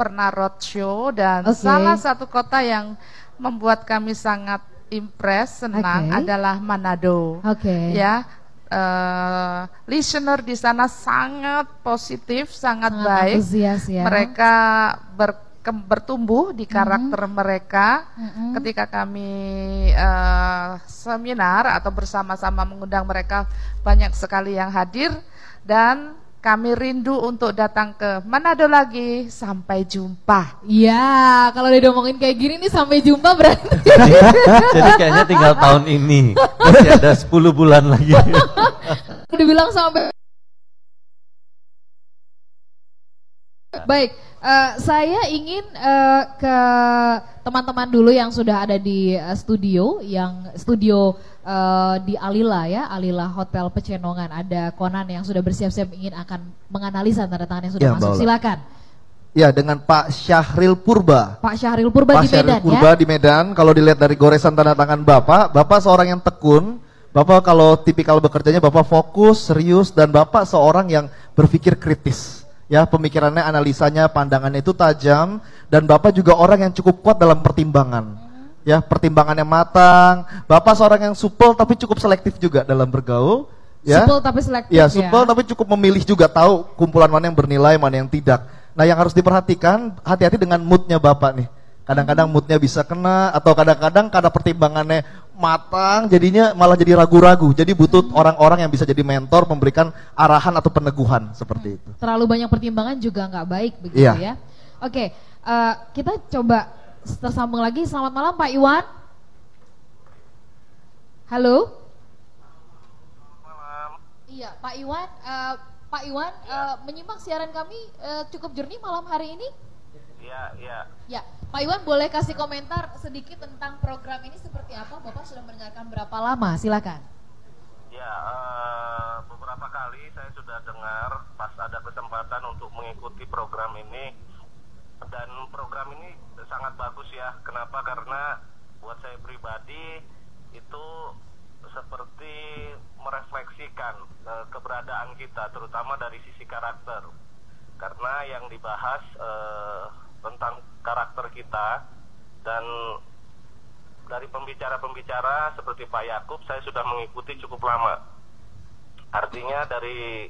Speaker 4: pernah roadshow dan
Speaker 2: Oke.
Speaker 4: salah satu kota yang membuat kami sangat impress, senang
Speaker 2: Oke.
Speaker 4: adalah Manado.
Speaker 2: Oke.
Speaker 4: Ya, eh, listener di sana sangat positif, sangat,
Speaker 2: Sangat
Speaker 4: baik.
Speaker 2: antusias ya.
Speaker 4: Mereka ber- ke- bertumbuh di karakter mereka.
Speaker 2: Mhm.
Speaker 4: Ketika kami eh, seminar atau bersama-sama mengundang mereka, banyak sekali yang hadir dan kami rindu untuk datang ke Manado lagi. Sampai jumpa.
Speaker 2: Iya, kalau udah ngomongin kayak gini nih sampai jumpa berarti.
Speaker 9: Jadi, jadi kayaknya tinggal tahun ini. Masih ada 10 bulan lagi.
Speaker 2: udah bilang sampai Baik, eh, saya ingin eh, ke teman-teman dulu yang sudah ada di eh, studio, yang studio eh, di Alila ya, Alila Hotel Pecenongan. Ada Konan yang sudah bersiap-siap ingin akan menganalisa tanda tangan yang sudah
Speaker 5: Ya,
Speaker 2: masuk.
Speaker 5: Ola.
Speaker 2: Silakan,
Speaker 5: Ya, dengan Pak Syahril Purba.
Speaker 2: Pak Syahril Purba
Speaker 5: Pak
Speaker 2: di
Speaker 5: Syahril
Speaker 2: Medan
Speaker 5: Purba
Speaker 2: ya.
Speaker 5: di Medan, kalau dilihat dari goresan tanda tangan Bapak, Bapak seorang yang tekun, Bapak kalau tipikal bekerjanya Bapak fokus, serius, dan Bapak seorang yang berpikir kritis. Ya, pemikirannya, analisanya, pandangannya itu tajam, dan Bapak juga orang yang cukup kuat dalam pertimbangan. Ya, pertimbangannya matang. Bapak seorang yang supel tapi cukup selektif juga dalam bergaul. Ya.
Speaker 2: Supel tapi selektif
Speaker 5: Ya,
Speaker 2: ya.
Speaker 5: supel tapi cukup memilih juga tahu kumpulan mana yang bernilai, mana yang tidak. Nah, yang harus diperhatikan hati-hati dengan moodnya Bapak nih. Kadang-kadang moodnya bisa kena atau kadang-kadang karena pertimbangannya matang jadinya malah jadi ragu-ragu. Jadi butuh orang-orang yang bisa jadi mentor memberikan arahan atau peneguhan seperti itu.
Speaker 2: terlalu banyak pertimbangan juga nggak baik begitu
Speaker 5: Iya.
Speaker 2: ya. Oke, eh, kita coba tersambung lagi. Selamat malam Pak Iwan. Halo. Iya, Pak Iwan. eh, Pak Iwan eh, menyimak siaran kami eh, cukup jernih malam hari ini.
Speaker 14: Iya, iya.
Speaker 2: Ya, Pak Iwan boleh kasih komentar sedikit tentang program ini seperti apa? Bapak sudah mendengarkan berapa lama? Silakan.
Speaker 14: Ya, eh, beberapa kali saya sudah dengar pas ada kesempatan untuk mengikuti program ini dan program ini sangat bagus ya. Kenapa? Karena buat saya pribadi itu seperti merefleksikan eh, keberadaan kita terutama dari sisi karakter karena yang dibahas eh, tentang karakter kita dan dari pembicara-pembicara seperti Pak Yakub saya sudah mengikuti cukup lama artinya dari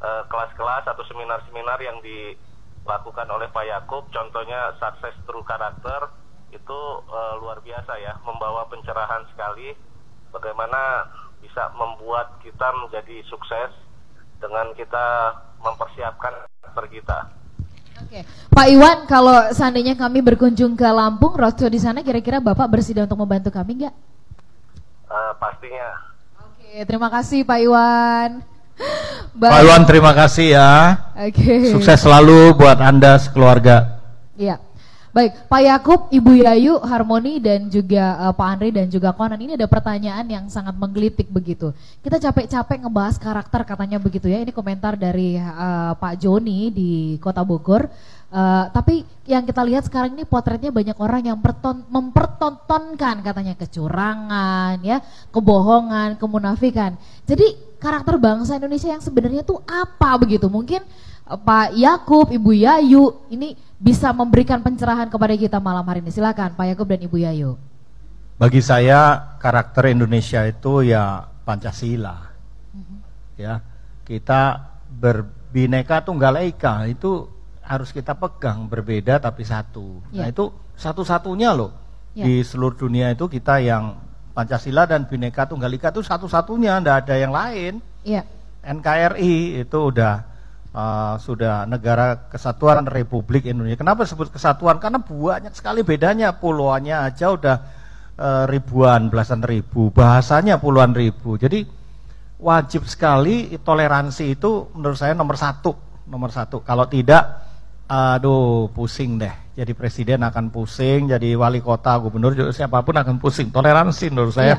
Speaker 14: eh, kelas-kelas atau seminar-seminar yang dilakukan oleh Pak Yakub contohnya sukses through karakter itu eh, luar biasa ya membawa pencerahan sekali bagaimana bisa membuat kita menjadi sukses dengan kita mempersiapkan karakter kita.
Speaker 2: Oke, Pak Iwan, kalau seandainya kami berkunjung ke Lampung, roadshow di sana, kira-kira Bapak bersedia untuk membantu kami nggak?
Speaker 14: Eh, pastinya.
Speaker 2: Oke, terima kasih Pak Iwan.
Speaker 3: Pak Iwan terima kasih ya.
Speaker 2: Oke.
Speaker 3: Sukses selalu buat Anda sekeluarga.
Speaker 2: Iya. Baik, Pak Yakub, Ibu Yayu, Harmoni dan juga uh, Pak Andre dan juga Konan ini ada pertanyaan yang sangat menggelitik begitu. Kita capek-capek ngebahas karakter katanya begitu ya. Ini komentar dari uh, Pak Joni di Kota Bogor. Uh, tapi yang kita lihat sekarang ini potretnya banyak orang yang perton, mempertontonkan katanya kecurangan, ya, kebohongan, kemunafikan. Jadi karakter bangsa Indonesia yang sebenarnya tuh apa begitu? Mungkin uh, Pak Yakub, Ibu Yayu ini bisa memberikan pencerahan kepada kita malam hari ini. Silakan Pak Yakub dan Ibu Yayu.
Speaker 3: Bagi saya karakter Indonesia itu ya Pancasila. Ya, kita berbineka tunggal ika itu harus kita pegang berbeda tapi satu. Nah
Speaker 2: Ya.
Speaker 3: itu satu-satunya loh
Speaker 2: Ya.
Speaker 3: di seluruh dunia itu kita yang Pancasila dan bineka tunggal ika itu satu-satunya, tidak ada yang lain.
Speaker 2: Iya.
Speaker 3: NKRI itu udah uh, sudah negara kesatuan Republik Indonesia. Kenapa disebut kesatuan? Karena banyak sekali bedanya. Pulauannya aja udah uh, ribuan, belasan ribu. Bahasanya puluhan ribu. Jadi wajib sekali toleransi itu menurut saya nomor satu. Nomor satu. Kalau tidak, aduh pusing deh. Jadi presiden akan pusing, jadi wali kota, gubernur, siapa pun akan pusing. Toleransi menurut saya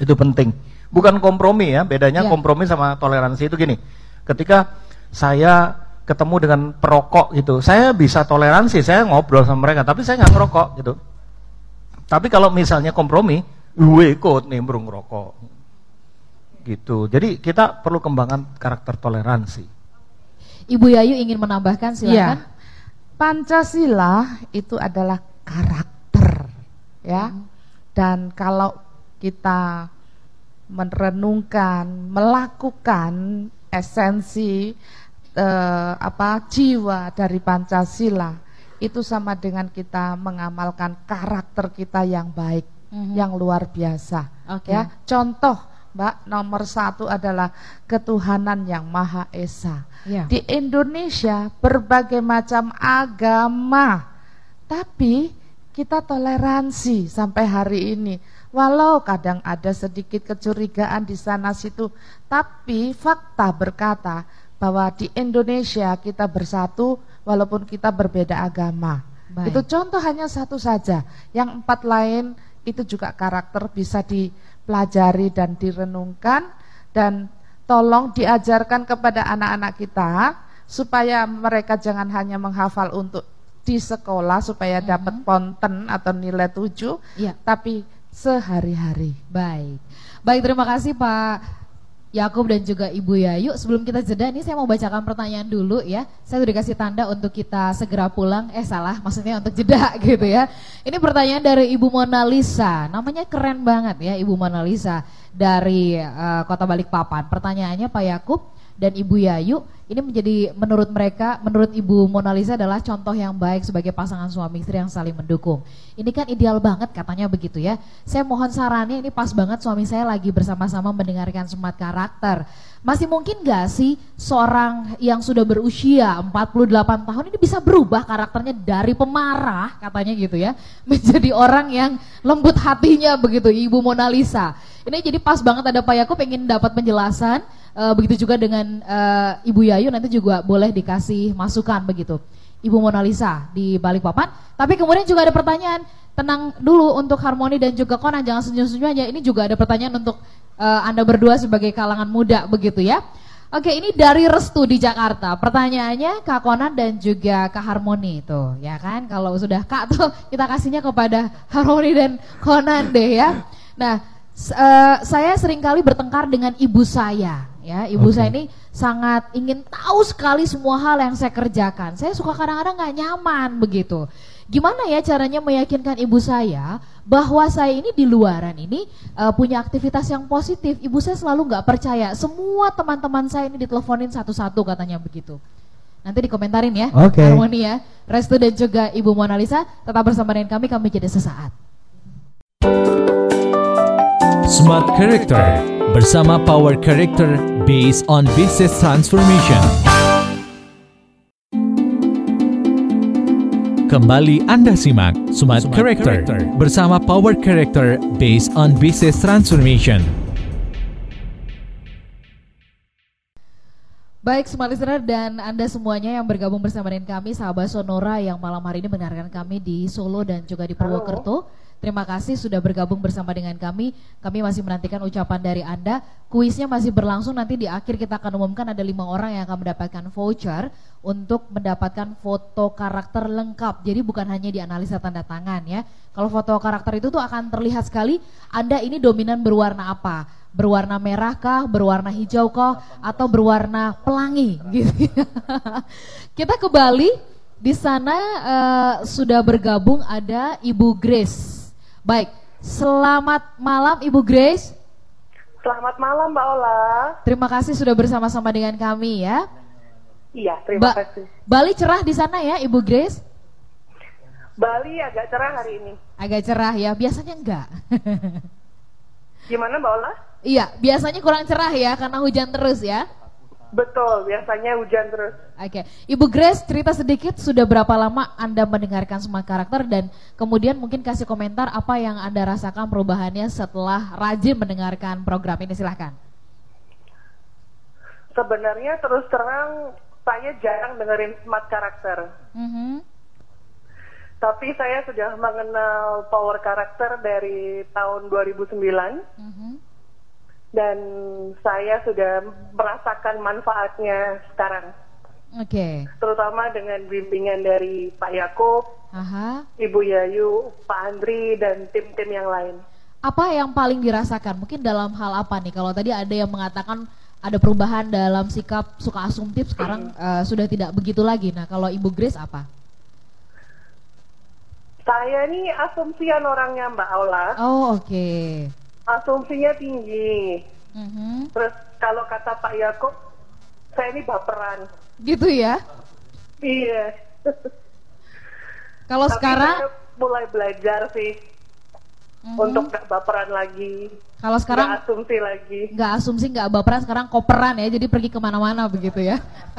Speaker 3: itu penting. Bukan kompromi ya, bedanya
Speaker 2: Iya.
Speaker 3: kompromi sama toleransi itu gini. Ketika saya ketemu dengan perokok gitu, saya bisa toleransi, saya ngobrol sama mereka, tapi saya nggak ngerokok gitu. Tapi kalau misalnya kompromi, gue ikut nimbrung rokok. Gitu. Jadi kita perlu kembangkan karakter toleransi.
Speaker 2: Ibu Yayu ingin menambahkan silakan.
Speaker 4: Iya. Pancasila itu adalah karakter, ya. Dan kalau kita merenungkan, melakukan esensi eh, apa jiwa dari Pancasila itu sama dengan kita mengamalkan karakter kita yang baik,
Speaker 2: Mhm.
Speaker 4: yang luar biasa.
Speaker 2: Oke.
Speaker 4: Ya, contoh, Mbak, nomor satu adalah ketuhanan yang Maha Esa.
Speaker 2: Iya.
Speaker 4: Di Indonesia berbagai macam agama, tapi kita toleransi sampai hari ini. Walau kadang ada sedikit kecurigaan di sana situ, tapi fakta berkata bahwa di Indonesia kita bersatu walaupun kita berbeda agama.
Speaker 2: Baik.
Speaker 4: Itu contoh hanya satu saja. Yang empat lain itu juga karakter bisa dipelajari dan direnungkan dan tolong diajarkan kepada anak-anak kita supaya mereka jangan hanya menghafal untuk di sekolah supaya dapat ponten atau nilai tujuh,
Speaker 2: Iya.
Speaker 4: tapi sehari-hari.
Speaker 2: Baik. Baik, terima kasih Pak Yakub dan juga Ibu Yayu. Sebelum kita jeda, ini saya mau bacakan pertanyaan dulu ya. Saya udah dikasih tanda untuk kita segera pulang. Eh salah, maksudnya untuk jeda gitu ya. Ini pertanyaan dari Ibu Mona Lisa. Namanya keren banget ya, Ibu Mona Lisa dari eh, Kota Balikpapan. Pertanyaannya Pak Yakub dan Ibu Yayu, ini menjadi menurut mereka, menurut Ibu Mona Lisa adalah contoh yang baik sebagai pasangan suami istri yang saling mendukung. Ini kan ideal banget katanya begitu ya. Saya mohon sarannya ini pas banget suami saya lagi bersama-sama mendengarkan smart karakter. Masih mungkin gak sih seorang yang sudah berusia 48 tahun ini bisa berubah karakternya dari pemarah katanya gitu ya menjadi orang yang lembut hatinya begitu Ibu Mona Lisa. Ini jadi pas banget ada Pak Yakub pengen dapat penjelasan Eh, begitu juga dengan eh, Ibu Yayu nanti juga boleh dikasih masukan begitu. Ibu Mona Lisa di Balikpapan. Tapi kemudian juga ada pertanyaan, tenang dulu untuk Harmoni dan juga Conan jangan senyum-senyum aja. Ini juga ada pertanyaan untuk eh, Anda berdua sebagai kalangan muda begitu ya. Oke, ini dari Restu di Jakarta. Pertanyaannya Kak Konan dan juga Kak Harmoni itu, ya kan? Kalau sudah Kak tuh kita kasihnya kepada Harmoni dan Konan deh ya. Nah, eh, saya sering kali bertengkar dengan ibu saya, ya. Ibu
Speaker 15: Oke.
Speaker 2: saya ini sangat ingin tahu sekali semua hal yang saya kerjakan. Saya suka kadang-kadang nggak nyaman begitu. Gimana ya caranya meyakinkan ibu saya bahwa saya ini di luaran ini eh, punya aktivitas yang positif. Ibu saya selalu nggak percaya. Semua teman-teman saya ini diteleponin satu-satu katanya begitu. Nanti dikomentarin ya,
Speaker 7: Oke.
Speaker 2: Harmoni ya. Restu dan juga Ibu Mona Lisa tetap bersama dengan kami. Kami jeda sesaat.
Speaker 1: Smart Character bersama Power Character based on business transformation. Kembali Anda simak Smart, Character, bersama Power Character based on business transformation.
Speaker 2: Baik, semua listener dan Anda semuanya yang bergabung bersama dengan kami, sahabat Sonora yang malam hari ini mendengarkan kami di Solo dan juga di Purwokerto. Terima kasih sudah bergabung bersama dengan kami. Kami masih menantikan ucapan dari Anda. Kuisnya masih berlangsung, nanti di akhir kita akan umumkan ada lima orang yang akan mendapatkan voucher untuk mendapatkan foto karakter lengkap. Jadi bukan hanya dianalisa tanda tangan ya. Kalau foto karakter itu tuh akan terlihat sekali Anda ini dominan berwarna apa berwarna merah kah, berwarna hijau kah, atau berwarna pelangi gitu. Kita ke Bali, di sana eh, sudah bergabung ada Ibu Grace. Baik, selamat malam Ibu Grace.
Speaker 15: Selamat malam Mbak Ola.
Speaker 2: Terima kasih sudah bersama-sama dengan kami ya.
Speaker 15: Iya, terima
Speaker 2: Ba-
Speaker 15: kasih.
Speaker 2: Bali cerah di sana ya Ibu Grace?
Speaker 15: Bali agak cerah hari ini.
Speaker 2: Agak cerah ya, biasanya enggak.
Speaker 15: Gimana Mbak Ola?
Speaker 2: iya, biasanya kurang cerah ya karena hujan terus ya.
Speaker 15: Betul, biasanya hujan terus.
Speaker 2: Oke, Ibu Grace cerita sedikit sudah berapa lama Anda mendengarkan Smart Karakter dan kemudian mungkin kasih komentar apa yang Anda rasakan perubahannya setelah rajin mendengarkan program ini silahkan.
Speaker 15: Sebenarnya terus terang saya jarang dengerin smart karakter.
Speaker 2: Mhm.
Speaker 15: Tapi saya sudah mengenal power karakter dari tahun 2009
Speaker 2: Mhm.
Speaker 15: Dan saya sudah merasakan manfaatnya sekarang.
Speaker 2: Oke.
Speaker 15: Terutama dengan bimbingan dari Pak Yakub,
Speaker 2: Aha.
Speaker 15: Ibu Yayu, Pak Andri dan tim-tim yang lain.
Speaker 2: Apa yang paling dirasakan? Mungkin dalam hal apa nih? Kalau tadi ada yang mengatakan ada perubahan dalam sikap suka asumtif sekarang eh, sudah tidak begitu lagi. Nah, kalau Ibu Grace apa?
Speaker 15: Saya ini asumsian orangnya Mbak Aula.
Speaker 2: Oh, oke.
Speaker 15: Asumsinya tinggi.
Speaker 2: Mhm.
Speaker 15: Terus kalau kata Pak Yakub, saya ini baperan.
Speaker 2: Gitu ya.
Speaker 15: Iya.
Speaker 2: Kalau sekarang
Speaker 15: mulai belajar sih
Speaker 2: Mhm.
Speaker 15: untuk gak baperan lagi.
Speaker 2: Kalau sekarang
Speaker 15: Nggak asumsi lagi.
Speaker 2: nggak asumsi nggak baperan sekarang koperan ya jadi pergi ke mana-mana begitu ya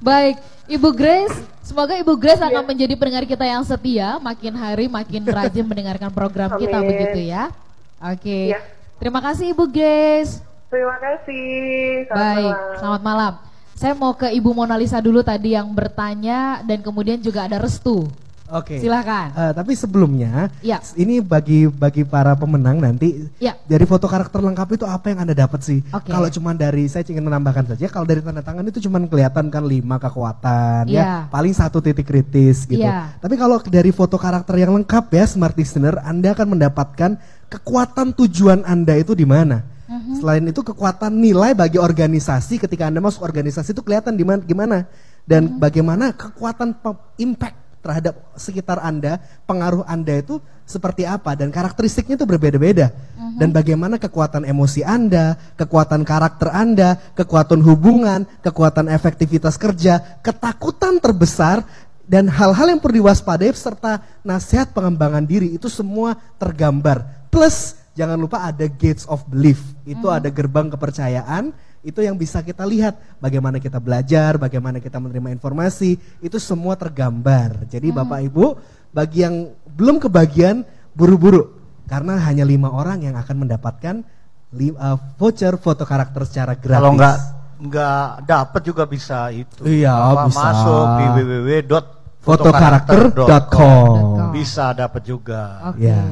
Speaker 2: baik Ibu Grace semoga Ibu Grace akan
Speaker 15: Iya.
Speaker 2: menjadi pendengar kita yang setia makin hari makin rajin mendengarkan program kita
Speaker 15: Amin.
Speaker 2: begitu ya oke
Speaker 15: Iya.
Speaker 2: terima kasih Ibu Grace
Speaker 15: Terima kasih. Selamat
Speaker 2: baik
Speaker 15: malam.
Speaker 2: selamat malam saya mau ke Ibu Mona Lisa dulu tadi yang bertanya dan kemudian juga ada restu
Speaker 7: Oke.
Speaker 2: Silakan.
Speaker 7: Eh, tapi sebelumnya,
Speaker 2: Ya.
Speaker 7: ini bagi bagi para pemenang nanti
Speaker 2: Ya.
Speaker 7: dari foto karakter lengkap itu apa yang anda dapat sih?
Speaker 2: Oke.
Speaker 7: Kalau cuma dari saya ingin menambahkan saja, kalau dari tanda tangan itu cuma kelihatan kan lima kekuatan
Speaker 2: Ya.
Speaker 7: ya, paling satu titik kritis gitu.
Speaker 2: Ya.
Speaker 7: Tapi kalau dari foto karakter yang lengkap ya, smart listener, anda akan mendapatkan kekuatan tujuan anda itu di mana.
Speaker 2: Mhm.
Speaker 7: Selain itu kekuatan nilai bagi organisasi ketika Anda masuk organisasi itu kelihatan di mana gimana dan
Speaker 2: Mhm.
Speaker 7: bagaimana kekuatan impact terhadap sekitar Anda, pengaruh Anda itu seperti apa dan karakteristiknya itu berbeda-beda.
Speaker 2: Mhm.
Speaker 7: Dan bagaimana kekuatan emosi Anda, kekuatan karakter Anda, kekuatan hubungan, kekuatan efektivitas kerja, ketakutan terbesar dan hal-hal yang perlu diwaspadai serta nasihat pengembangan diri itu semua tergambar. Plus jangan lupa ada gates of belief. Itu
Speaker 2: Mhm.
Speaker 7: ada gerbang kepercayaan itu yang bisa kita lihat bagaimana kita belajar, bagaimana kita menerima informasi, itu semua tergambar. Jadi
Speaker 2: Hmm.
Speaker 7: Bapak Ibu, bagi yang belum kebagian buru-buru karena hanya lima orang yang akan mendapatkan li- uh, voucher foto karakter secara gratis.
Speaker 3: Kalau nggak nggak dapat juga bisa itu.
Speaker 7: Iya,
Speaker 3: Apa,
Speaker 7: bisa.
Speaker 3: Masuk di www.fotokarakter.com
Speaker 7: Fotokarakter.com.
Speaker 3: Bisa dapat juga.
Speaker 2: Oke.
Speaker 7: Ya.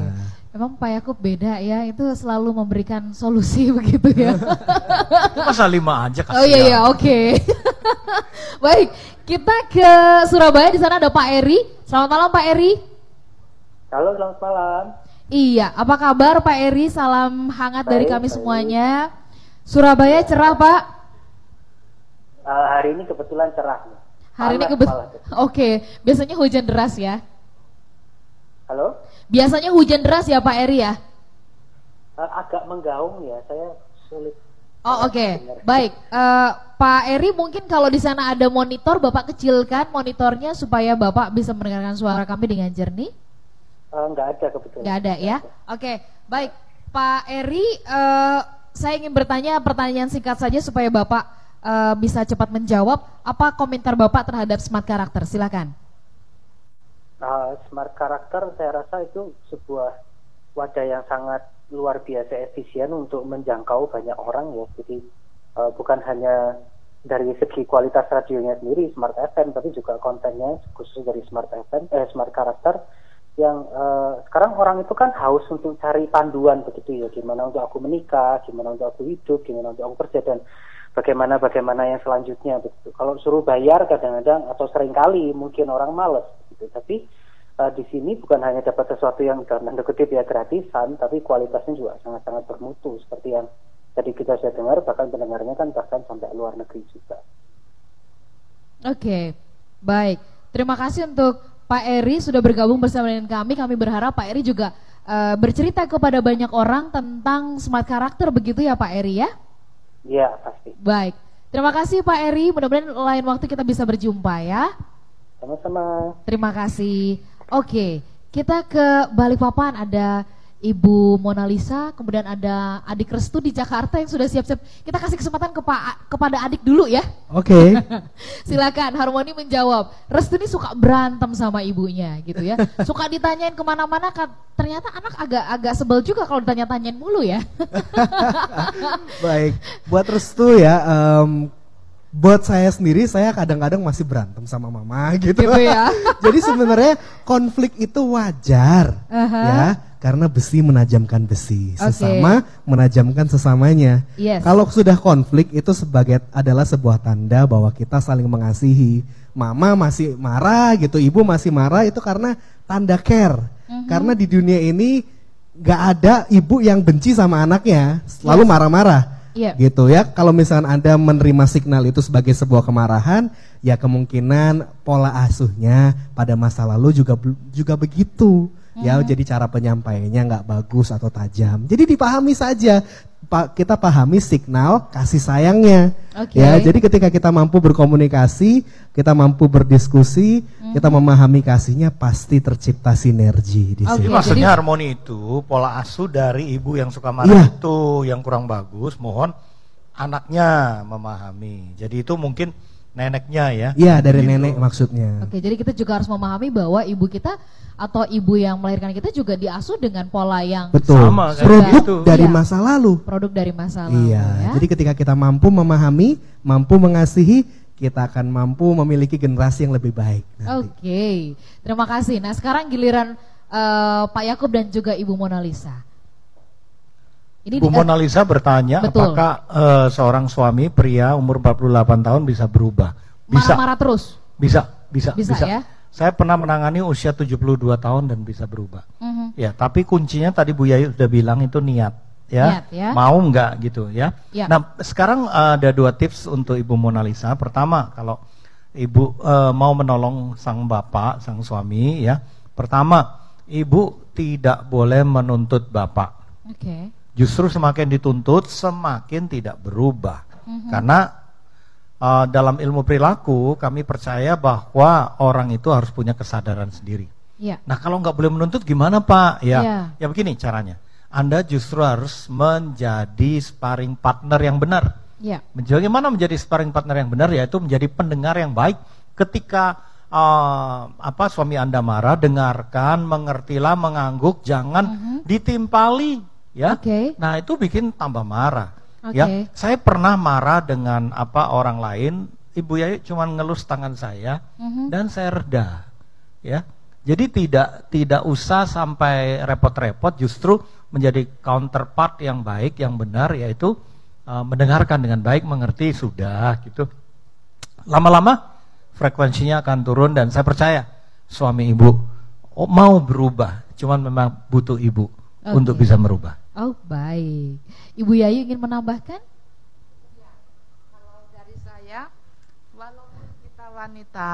Speaker 2: Emang Pak Yakub beda ya, itu selalu memberikan solusi begitu ya.
Speaker 3: Masa lima aja
Speaker 2: Oh iya iya, oke. Baik, kita ke Surabaya di sana ada Pak Eri. Selamat malam Pak Eri.
Speaker 16: Halo, selamat malam.
Speaker 2: Iya, apa kabar Pak Eri? Salam hangat dari
Speaker 16: Baik,
Speaker 2: kami
Speaker 16: baik.
Speaker 2: semuanya. Surabaya cerah Pak.
Speaker 16: Eh, hari ini kebetulan cerah. nih.
Speaker 2: Hari ini
Speaker 16: Panas
Speaker 2: kebet.
Speaker 16: malah.
Speaker 2: Oke, biasanya hujan deras ya.
Speaker 16: Halo?
Speaker 2: Biasanya hujan deras ya Pak Eri ya.
Speaker 16: Eh, agak menggaung ya, saya sulit.
Speaker 2: Oh oke, baik. Eh, Pak Eri mungkin kalau di sana ada monitor, Bapak kecilkan monitornya supaya Bapak bisa mendengarkan suara kami dengan jernih.
Speaker 16: Eh, nggak ada kebetulan.
Speaker 2: Nggak ada ya? Oke, baik. Pak Eri, eh, saya ingin bertanya pertanyaan singkat saja supaya Bapak eh, bisa cepat menjawab. Apa komentar Bapak terhadap smart karakter? Silakan.
Speaker 16: Eh, smart karakter saya rasa itu sebuah wadah yang sangat luar biasa efisien untuk menjangkau banyak orang ya. Jadi eh, bukan hanya dari segi kualitas radionya sendiri smart FM, tapi juga kontennya khusus dari smart FM, eh smart karakter yang eh, sekarang orang itu kan haus untuk cari panduan begitu ya, gimana untuk aku menikah, gimana untuk aku hidup, gimana untuk aku kerja dan bagaimana bagaimana yang selanjutnya begitu. Kalau suruh bayar kadang-kadang atau sering kali mungkin orang males gitu. Tapi eh, di sini bukan hanya dapat sesuatu yang dalam tanda kutip ya gratisan, tapi kualitasnya juga sangat-sangat bermutu seperti yang tadi kita sudah dengar bahkan pendengarnya kan bahkan sampai luar negeri juga.
Speaker 2: Oke, baik. Terima kasih untuk Pak Eri sudah bergabung bersama dengan kami. Kami berharap Pak Eri juga eh, bercerita kepada banyak orang tentang smart karakter begitu ya Pak Eri ya.
Speaker 16: Iya pasti.
Speaker 2: Baik. Terima kasih Pak Eri. Mudah-mudahan lain waktu kita bisa berjumpa ya.
Speaker 16: Sama-sama.
Speaker 2: Terima kasih. Oke, kita ke Balikpapan ada Ibu Mona Lisa, kemudian ada Adik Restu di Jakarta yang sudah siap-siap. Kita kasih kesempatan ke Pak kepada Adik dulu ya.
Speaker 7: Oke.
Speaker 2: Silakan Harmoni menjawab. Restu ini suka berantem sama ibunya gitu ya. Suka ditanyain ke mana-mana. kan Ternyata anak agak agak sebel juga kalau ditanya-tanyain mulu ya.
Speaker 7: Baik, buat restu ya. em, buat saya sendiri, saya kadang-kadang masih berantem sama mama gitu.
Speaker 2: Gitu ya.
Speaker 7: Jadi sebenarnya konflik itu wajar,
Speaker 2: Aha.
Speaker 7: ya, karena besi menajamkan besi,
Speaker 2: Oke.
Speaker 7: sesama menajamkan sesamanya.
Speaker 2: Yes.
Speaker 7: Kalau sudah konflik itu sebagai adalah sebuah tanda bahwa kita saling mengasihi. Mama masih marah gitu, ibu masih marah itu karena tanda care.
Speaker 2: Mhm.
Speaker 7: Karena di dunia ini nggak ada ibu yang benci sama anaknya, selalu
Speaker 2: Yes.
Speaker 7: marah-marah.
Speaker 2: Iya.
Speaker 7: Gitu ya. Kalau misalnya Anda menerima signal itu sebagai sebuah kemarahan, ya kemungkinan pola asuhnya pada masa lalu juga juga begitu. Ya,
Speaker 2: Mhm.
Speaker 7: jadi cara penyampaiannya nggak bagus atau tajam. Jadi dipahami saja. Kita pahami signal kasih sayangnya.
Speaker 2: Oke.
Speaker 7: Ya, jadi ketika kita mampu berkomunikasi, kita mampu berdiskusi, kita
Speaker 2: Mhm.
Speaker 7: memahami kasihnya pasti tercipta sinergi di
Speaker 3: Jadi
Speaker 7: situ.
Speaker 3: maksudnya harmoni itu pola asuh dari ibu yang suka marah
Speaker 7: Iya.
Speaker 3: itu yang kurang bagus. Mohon anaknya memahami. Jadi itu mungkin neneknya ya.
Speaker 7: Iya, dari
Speaker 3: Gitu.
Speaker 7: nenek maksudnya.
Speaker 2: Oke, jadi kita juga harus memahami bahwa ibu kita atau ibu yang melahirkan kita juga diasuh dengan pola yang
Speaker 7: Betul.
Speaker 3: Sama, kayak
Speaker 7: Produk
Speaker 3: gitu.
Speaker 7: dari
Speaker 2: Iya.
Speaker 7: masa lalu.
Speaker 2: produk dari masa lalu
Speaker 7: Iya,
Speaker 2: ya.
Speaker 7: jadi ketika kita mampu memahami, mampu mengasihi, kita akan mampu memiliki generasi yang lebih baik.
Speaker 2: Oke, terima kasih. Nah sekarang giliran eh, Pak Yakub dan juga Ibu Mona Lisa. Ini
Speaker 3: Bu Mona Lisa bertanya
Speaker 2: Betul.
Speaker 3: apakah eh, seorang suami pria umur 48 tahun bisa berubah? Bisa.
Speaker 2: marah-marah terus.
Speaker 3: Bisa, bisa,
Speaker 2: Bisa, ya?
Speaker 3: Saya pernah menangani usia 72 tahun dan bisa berubah.
Speaker 2: Mhm.
Speaker 3: Ya, tapi kuncinya tadi Bu Yayu sudah bilang itu niat, ya.
Speaker 2: Niat, ya.
Speaker 3: Mau nggak gitu, ya.
Speaker 2: Ya.
Speaker 3: Nah, sekarang ada dua tips untuk Ibu Mona Lisa. Pertama, kalau Ibu eh, mau menolong sang bapak, sang suami, ya. Pertama, Ibu tidak boleh menuntut bapak.
Speaker 2: Oke.
Speaker 3: Justru semakin dituntut, semakin tidak berubah.
Speaker 2: Mhm.
Speaker 3: Karena uh, dalam ilmu perilaku kami percaya bahwa orang itu harus punya kesadaran sendiri.
Speaker 2: Iya.
Speaker 3: Nah kalau nggak boleh menuntut gimana Pak? Ya,
Speaker 2: Iya.
Speaker 3: ya begini caranya. Anda justru harus menjadi sparring partner yang benar. Menjadi Bagaimana menjadi sparring partner yang benar? Yaitu menjadi pendengar yang baik. Ketika uh, apa suami Anda marah, dengarkan, mengertilah, mengangguk, jangan ditimpali. Ya,
Speaker 2: Oke.
Speaker 3: nah itu bikin tambah marah.
Speaker 2: Oke.
Speaker 3: Ya, saya pernah marah dengan apa orang lain. Ibu Yayu cuma ngelus tangan saya
Speaker 2: Mhm.
Speaker 3: dan saya reda. Ya, Jadi tidak tidak usah sampai repot-repot, justru menjadi counterpart yang baik, yang benar, yaitu uh, mendengarkan dengan baik, mengerti sudah gitu. Lama-lama frekuensinya akan turun dan saya percaya suami ibu oh, mau berubah, cuman memang butuh ibu
Speaker 2: Oke.
Speaker 3: untuk bisa merubah.
Speaker 2: Oh baik. Ibu Yayu ingin menambahkan?
Speaker 4: dari saya walaupun kita wanita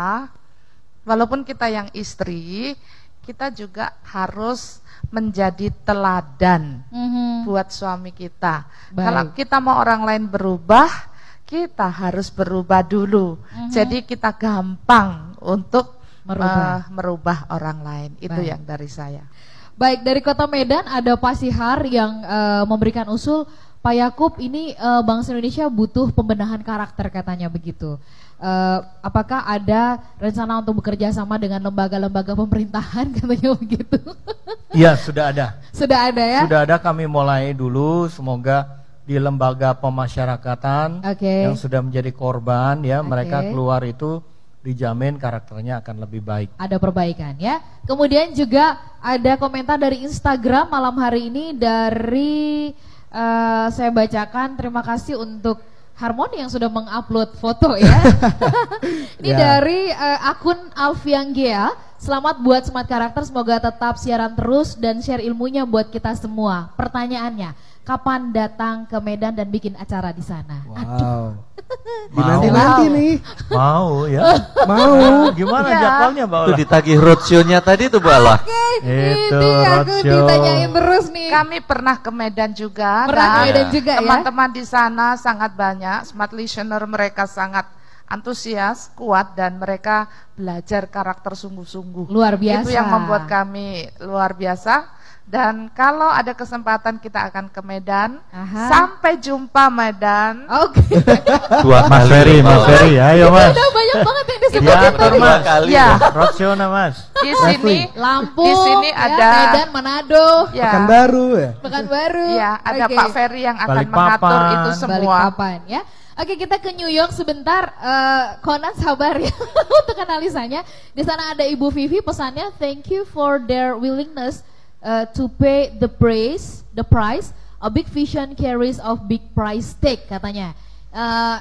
Speaker 4: walaupun kita yang istri kita juga harus menjadi teladan
Speaker 2: Mhm.
Speaker 4: buat suami kita
Speaker 2: Baik.
Speaker 4: kalau kita mau orang lain berubah kita harus berubah dulu
Speaker 2: Mhm.
Speaker 4: jadi kita gampang untuk
Speaker 2: Merubah.
Speaker 4: eh, merubah orang lain itu
Speaker 2: Baik.
Speaker 4: yang dari saya
Speaker 2: Baik dari Kota Medan ada Pak Sihar yang eh, memberikan usul Pak Yakub ini eh, bangsa Indonesia butuh pembenahan karakter katanya begitu. Eh, apakah ada rencana untuk bekerja sama dengan lembaga-lembaga pemerintahan katanya begitu?
Speaker 3: Iya, sudah ada.
Speaker 2: Sudah ada ya?
Speaker 3: Sudah ada kami mulai dulu semoga di lembaga pemasyarakatan
Speaker 2: Oke.
Speaker 3: yang sudah menjadi korban ya mereka
Speaker 2: Oke.
Speaker 3: keluar itu dijamin karakternya akan lebih baik.
Speaker 2: ada perbaikan ya. Kemudian juga ada komentar dari Instagram malam hari ini dari eh, saya bacakan terima kasih untuk Harmoni yang sudah mengupload foto ya. ini
Speaker 7: Ya.
Speaker 2: dari eh, akun Alfianggea. Selamat buat Smart Karakter, semoga tetap siaran terus dan share ilmunya buat kita semua. Pertanyaannya, kapan datang ke Medan dan bikin acara di sana?
Speaker 7: Wow.
Speaker 3: Mau.
Speaker 7: Nanti nih.
Speaker 3: Mau ya.
Speaker 7: Mau.
Speaker 3: Gimana
Speaker 4: Ya.
Speaker 3: jadwalnya Mbak
Speaker 9: Itu ditagih roadshow-nya tadi tuh Mbak Ola.
Speaker 3: Itu
Speaker 2: Ini aku ditanyain terus nih.
Speaker 4: Kami pernah ke Medan juga.
Speaker 2: Pernah ke
Speaker 4: dan
Speaker 2: Medan juga ya?
Speaker 4: Teman-teman di sana sangat banyak. Smart listener mereka sangat antusias, kuat dan mereka belajar karakter sungguh-sungguh.
Speaker 2: Luar biasa.
Speaker 4: Itu yang membuat kami luar biasa. Dan kalau ada kesempatan kita akan ke Medan.
Speaker 2: Aha.
Speaker 4: Sampai jumpa Medan.
Speaker 2: Oke.
Speaker 9: Dua
Speaker 12: Mas Ferry, Mas. Ferry, ayo Mas.
Speaker 2: udah banyak banget yang disebutin
Speaker 3: Diatur
Speaker 2: tadi.
Speaker 3: Mas.
Speaker 9: kali
Speaker 4: Ya.
Speaker 3: Nah mas.
Speaker 4: Di sini
Speaker 2: Lampung,
Speaker 4: Di sini
Speaker 2: ya,
Speaker 4: ada
Speaker 2: Medan, Manado,
Speaker 4: ya,
Speaker 7: Pekanbaru ya.
Speaker 2: Pekanbaru.
Speaker 4: ya, ada
Speaker 2: Oke.
Speaker 4: Pak Ferry yang akan
Speaker 3: Balikpapan.
Speaker 4: mengatur itu semua.
Speaker 2: Balikpapan ya. Oke kita ke New York sebentar. Eh, Conan sabar ya untuk analisanya. Di sana ada Ibu Vivi pesannya thank you for their willingness uh, to pay the price, the price. A big vision carries of big price tag katanya. Eh,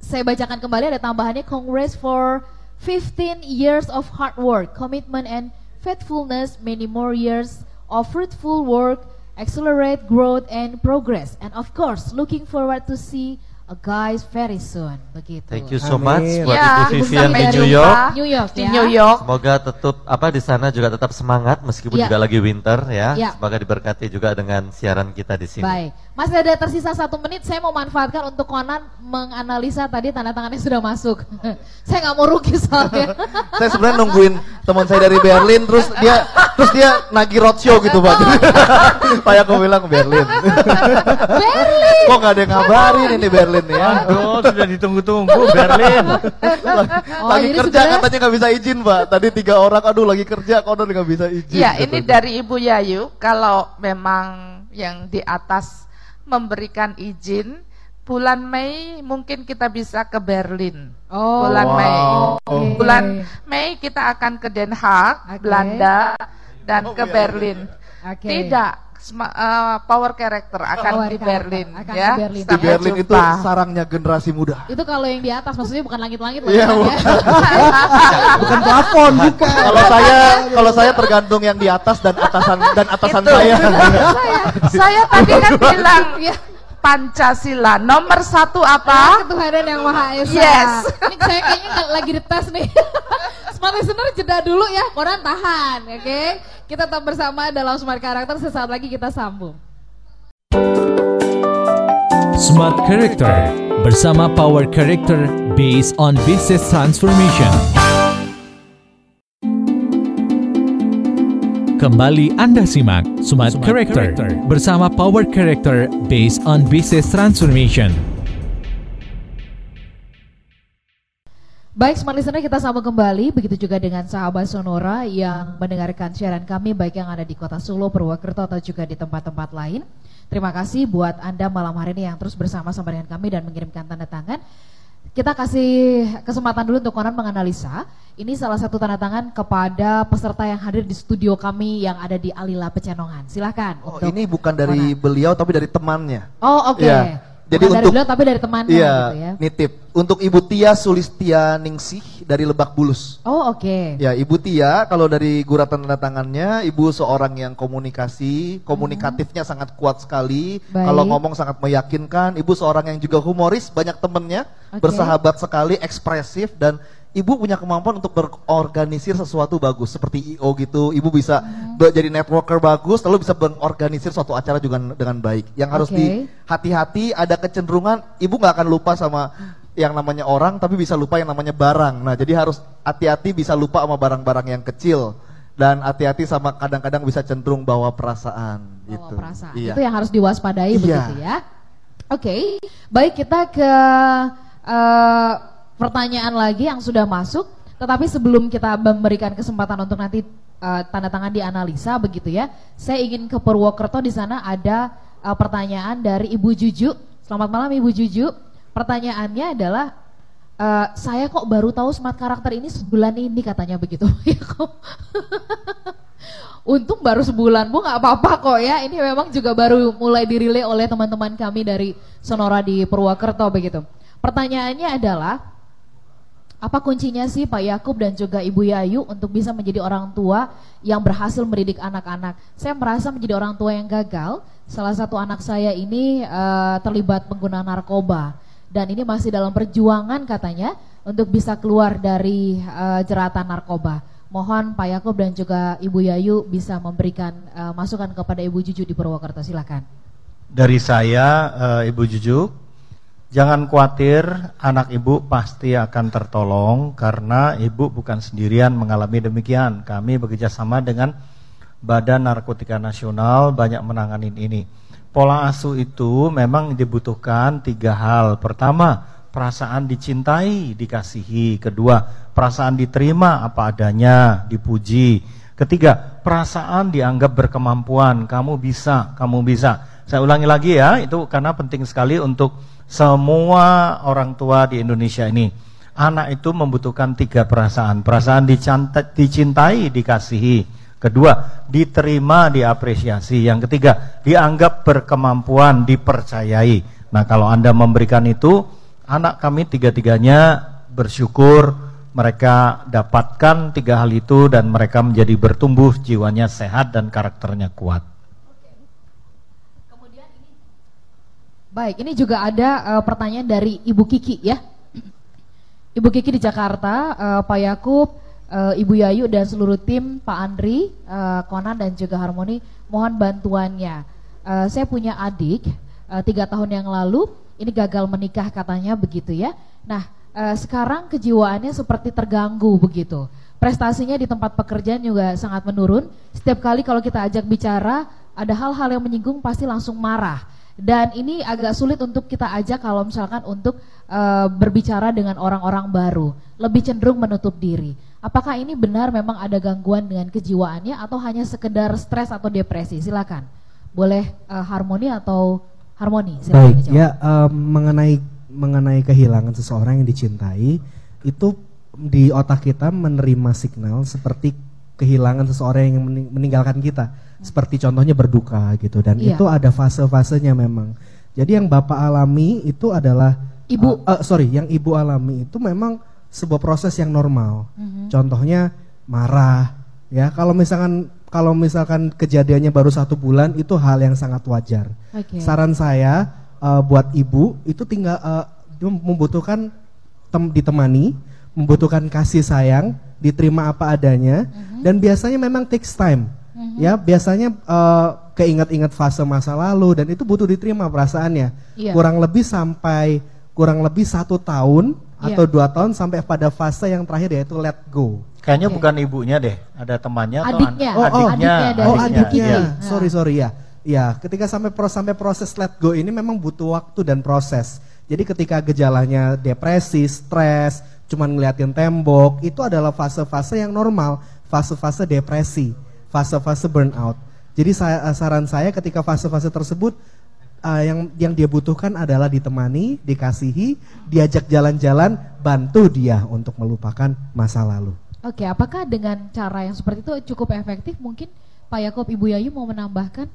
Speaker 2: saya bacakan kembali ada tambahannya congrats for 15 years of hard work, commitment and faithfulness, many more years of fruitful work, accelerate growth and progress. And of course, looking forward to see guys very soon. Begitu.
Speaker 9: Thank you so
Speaker 7: Amin.
Speaker 9: much buat
Speaker 4: Ya,
Speaker 9: Ibu Vivian di New. York.
Speaker 2: New York
Speaker 4: Di
Speaker 2: ya.
Speaker 4: New York.
Speaker 9: Semoga tetap apa di sana juga tetap semangat meskipun
Speaker 2: Ya.
Speaker 9: juga lagi winter ya.
Speaker 2: Ya.
Speaker 9: Semoga diberkati juga dengan siaran kita di sini.
Speaker 2: Baik, masih ada tersisa satu menit. Saya mau manfaatkan untuk Conan menganalisa tadi tanda tangannya sudah masuk. saya nggak mau rugi soalnya.
Speaker 5: Saya sebenarnya nungguin teman saya dari Berlin terus dia terus dia nagih roadshow gitu Pak. Pak aku bilang Berlin.
Speaker 2: Berlin.
Speaker 5: Kok nggak ada yang ngabarin ini Berlin nih ya?
Speaker 3: Aduh, sudah ditunggu-tunggu Berlin.
Speaker 2: Oh,
Speaker 5: lagi kerja
Speaker 2: sebenarnya-
Speaker 5: katanya nggak bisa izin Pak. Tadi tiga orang aduh lagi kerja udah nggak bisa izin.
Speaker 4: Ya, ini
Speaker 5: katanya.
Speaker 4: dari Ibu Yayu. Kalau memang yang di atas memberikan izin, bulan Mei mungkin kita bisa ke Berlin.
Speaker 2: Oh,
Speaker 4: bulan
Speaker 3: Wow.
Speaker 4: Mei.
Speaker 2: Oke.
Speaker 4: Bulan Mei kita akan ke Den Haag,
Speaker 2: Oke.
Speaker 4: Belanda, dan
Speaker 5: Oh,
Speaker 4: ke
Speaker 5: iya,
Speaker 4: Berlin.
Speaker 2: Oke.
Speaker 4: Tidak, eh, power character akan
Speaker 2: Power
Speaker 4: di Berlin.
Speaker 2: akan
Speaker 4: ya.
Speaker 2: di Berlin.
Speaker 5: di Berlin itu sarangnya generasi muda.
Speaker 2: Itu kalau yang di atas maksudnya bukan langit-langit loh
Speaker 5: Iya,
Speaker 2: kan ya.
Speaker 7: Bukan plafon, bukan.
Speaker 5: Kalau saya kalau saya tergantung yang di atas dan atasan dan atasan
Speaker 4: Itu.
Speaker 5: saya.
Speaker 4: Saya tadi kan bilang. Pancasila nomor satu apa?
Speaker 2: Ketuhanan yang Maha Esa.
Speaker 4: Yes.
Speaker 2: Ini saya kayaknya lagi dites nih. Smart listener jeda dulu ya, koran tahan, oke? Kita tetap bersama dalam Smart Karakter sesaat lagi kita sambung.
Speaker 1: Smart Character bersama Power Character based on business transformation. Kembali Anda simak Smart, Character, bersama Power Character based on business transformation.
Speaker 2: Baik, Smart Listener kita sambung kembali, begitu juga dengan sahabat Sonora yang mendengarkan siaran kami baik yang ada di kota Solo, Purwokerto atau juga di tempat-tempat lain. Terima kasih buat Anda malam hari ini yang terus bersama-sama dengan kami dan mengirimkan tanda tangan. Kita kasih kesempatan dulu untuk Conan menganalisa. Ini salah satu tanda tangan kepada peserta yang hadir di studio kami yang ada di Alila Pecenongan. Silahkan.
Speaker 5: Oh,
Speaker 2: untuk
Speaker 5: ini bukan dari beliau tapi dari temannya.
Speaker 2: Oh, oke.
Speaker 5: Iya.
Speaker 2: Bukan
Speaker 5: Jadi
Speaker 2: dari
Speaker 5: untuk
Speaker 2: beliau tapi dari temannya
Speaker 5: Iya,
Speaker 2: gitu ya.
Speaker 5: nitip untuk Ibu Tia Sulistia Ningsih dari Lebak Bulus.
Speaker 2: Oh, oke.
Speaker 5: Ya, Ibu Tia kalau dari guratan tanda tangannya, Ibu seorang yang komunikasi, komunikatifnya sangat kuat sekali.
Speaker 2: Baik.
Speaker 5: Kalau ngomong sangat meyakinkan. Ibu seorang yang juga humoris, banyak temennya,
Speaker 2: Oke.
Speaker 5: bersahabat sekali, ekspresif dan Ibu punya kemampuan untuk berorganisir sesuatu bagus seperti IO gitu. Ibu bisa
Speaker 2: Hmm.
Speaker 5: jadi networker bagus, lalu bisa mengorganisir suatu acara juga dengan baik. Yang harus
Speaker 2: Oke.
Speaker 5: di hati-hati ada kecenderungan ibu nggak akan lupa sama yang namanya orang tapi bisa lupa yang namanya barang. Nah, jadi harus hati-hati bisa lupa sama barang-barang yang kecil dan hati-hati sama kadang-kadang bisa cenderung bawa perasaan gitu.
Speaker 2: perasaan.
Speaker 5: Iya.
Speaker 2: Itu yang harus diwaspadai
Speaker 5: Iya.
Speaker 2: begitu ya. Oke, baik kita ke eh, pertanyaan lagi yang sudah masuk. Tetapi sebelum kita memberikan kesempatan untuk nanti eh, tanda tangan dianalisa begitu ya, saya ingin ke Purwokerto di sana ada eh, pertanyaan dari Ibu Juju. Selamat malam Ibu Juju. Pertanyaannya adalah eh, saya kok baru tahu smart karakter ini sebulan ini katanya begitu. Ya. Untung baru sebulan bu nggak apa-apa kok ya. Ini memang juga baru mulai dirilai oleh teman-teman kami dari Sonora di Purwokerto begitu. Pertanyaannya adalah apa kuncinya sih Pak Yakub dan juga Ibu Yayu untuk bisa menjadi orang tua yang berhasil mendidik anak-anak? Saya merasa menjadi orang tua yang gagal. Salah satu anak saya ini eh, terlibat penggunaan narkoba dan ini masih dalam perjuangan katanya untuk bisa keluar dari eh, jeratan narkoba. Mohon Pak Yakub dan juga Ibu Yayu bisa memberikan eh, masukan kepada Ibu Juju di Purwokerto. Silakan.
Speaker 3: Dari saya, eh, Ibu Juju, jangan khawatir, anak ibu pasti akan tertolong karena ibu bukan sendirian mengalami demikian. Kami bekerja sama dengan Badan Narkotika Nasional banyak menanganin ini. Pola asuh itu memang dibutuhkan tiga hal. Pertama, perasaan dicintai, dikasihi. Kedua, perasaan diterima apa adanya, dipuji. Ketiga, perasaan dianggap berkemampuan. Kamu bisa, kamu bisa. Saya ulangi lagi ya, itu karena penting sekali untuk semua orang tua di Indonesia ini. Anak itu membutuhkan tiga perasaan. Perasaan dicintai, dikasihi. Kedua, diterima, diapresiasi. Yang ketiga, dianggap berkemampuan, dipercayai. Nah, kalau Anda memberikan itu, anak kami tiga-tiganya bersyukur mereka dapatkan tiga hal itu dan mereka menjadi bertumbuh, jiwanya sehat dan karakternya kuat.
Speaker 2: Baik, ini juga ada eh, pertanyaan dari Ibu Kiki ya. Ibu Kiki di Jakarta, eh, Pak Yakub, eh, Ibu Yayu dan seluruh tim, Pak Andri, eh, Konan dan juga Harmoni, mohon bantuannya. Eh, saya punya adik tiga tahun yang lalu, ini gagal menikah katanya begitu ya. Nah, eh, sekarang kejiwaannya seperti terganggu begitu. Prestasinya di tempat pekerjaan juga sangat menurun. Setiap kali kalau kita ajak bicara, ada hal-hal yang menyinggung pasti langsung marah. Dan ini agak sulit untuk kita ajak kalau misalkan untuk eh, berbicara dengan orang-orang baru, lebih cenderung menutup diri. Apakah ini benar memang ada gangguan dengan kejiwaannya atau hanya sekedar stres atau depresi? Silakan. Boleh eh, harmoni atau harmoni? Silakan
Speaker 7: Baik,
Speaker 2: dijawab.
Speaker 7: ya em, mengenai mengenai kehilangan seseorang yang dicintai itu di otak kita menerima signal seperti kehilangan seseorang yang mening- meninggalkan kita. Seperti contohnya berduka gitu dan
Speaker 2: Iya.
Speaker 7: itu ada fase-fasenya memang. Jadi yang Bapak alami itu adalah
Speaker 2: Ibu.
Speaker 7: eh, eh, sorry, yang Ibu alami itu memang sebuah proses yang normal.
Speaker 2: Mhm.
Speaker 7: Contohnya marah, ya. Kalau misalkan kalau misalkan kejadiannya baru satu bulan itu hal yang sangat wajar.
Speaker 2: Oke.
Speaker 7: Saran saya eh, buat ibu itu tinggal dia membutuhkan tem- ditemani, membutuhkan kasih sayang, diterima apa adanya,
Speaker 2: Mhm.
Speaker 7: dan biasanya memang takes time. Ya biasanya eh, keinget-inget fase masa lalu dan itu butuh diterima perasaannya.
Speaker 2: Iya.
Speaker 7: Kurang lebih sampai kurang lebih satu tahun
Speaker 2: Iya.
Speaker 7: atau dua tahun sampai pada fase yang terakhir yaitu let go.
Speaker 3: Kayaknya
Speaker 2: Oke.
Speaker 3: bukan ibunya deh, ada temannya atau
Speaker 2: Adiknya.
Speaker 3: an-
Speaker 2: Oh, oh.
Speaker 3: adiknya,
Speaker 2: Adiknya
Speaker 7: oh adiknya.
Speaker 2: Nah.
Speaker 7: sorry sorry ya, ya ketika sampai pro sampai proses let go ini memang butuh waktu dan proses. Jadi ketika gejalanya depresi, stres, cuman ngeliatin tembok, itu adalah fase-fase yang normal, fase-fase depresi, fase-fase burnout. Jadi saya, saran saya ketika fase-fase tersebut uh, yang yang dia butuhkan adalah ditemani, dikasihi, diajak jalan-jalan, bantu dia untuk melupakan masa lalu.
Speaker 2: Oke, apakah dengan cara yang seperti itu cukup efektif? Mungkin Pak Yakob, Ibu Yayu mau menambahkan?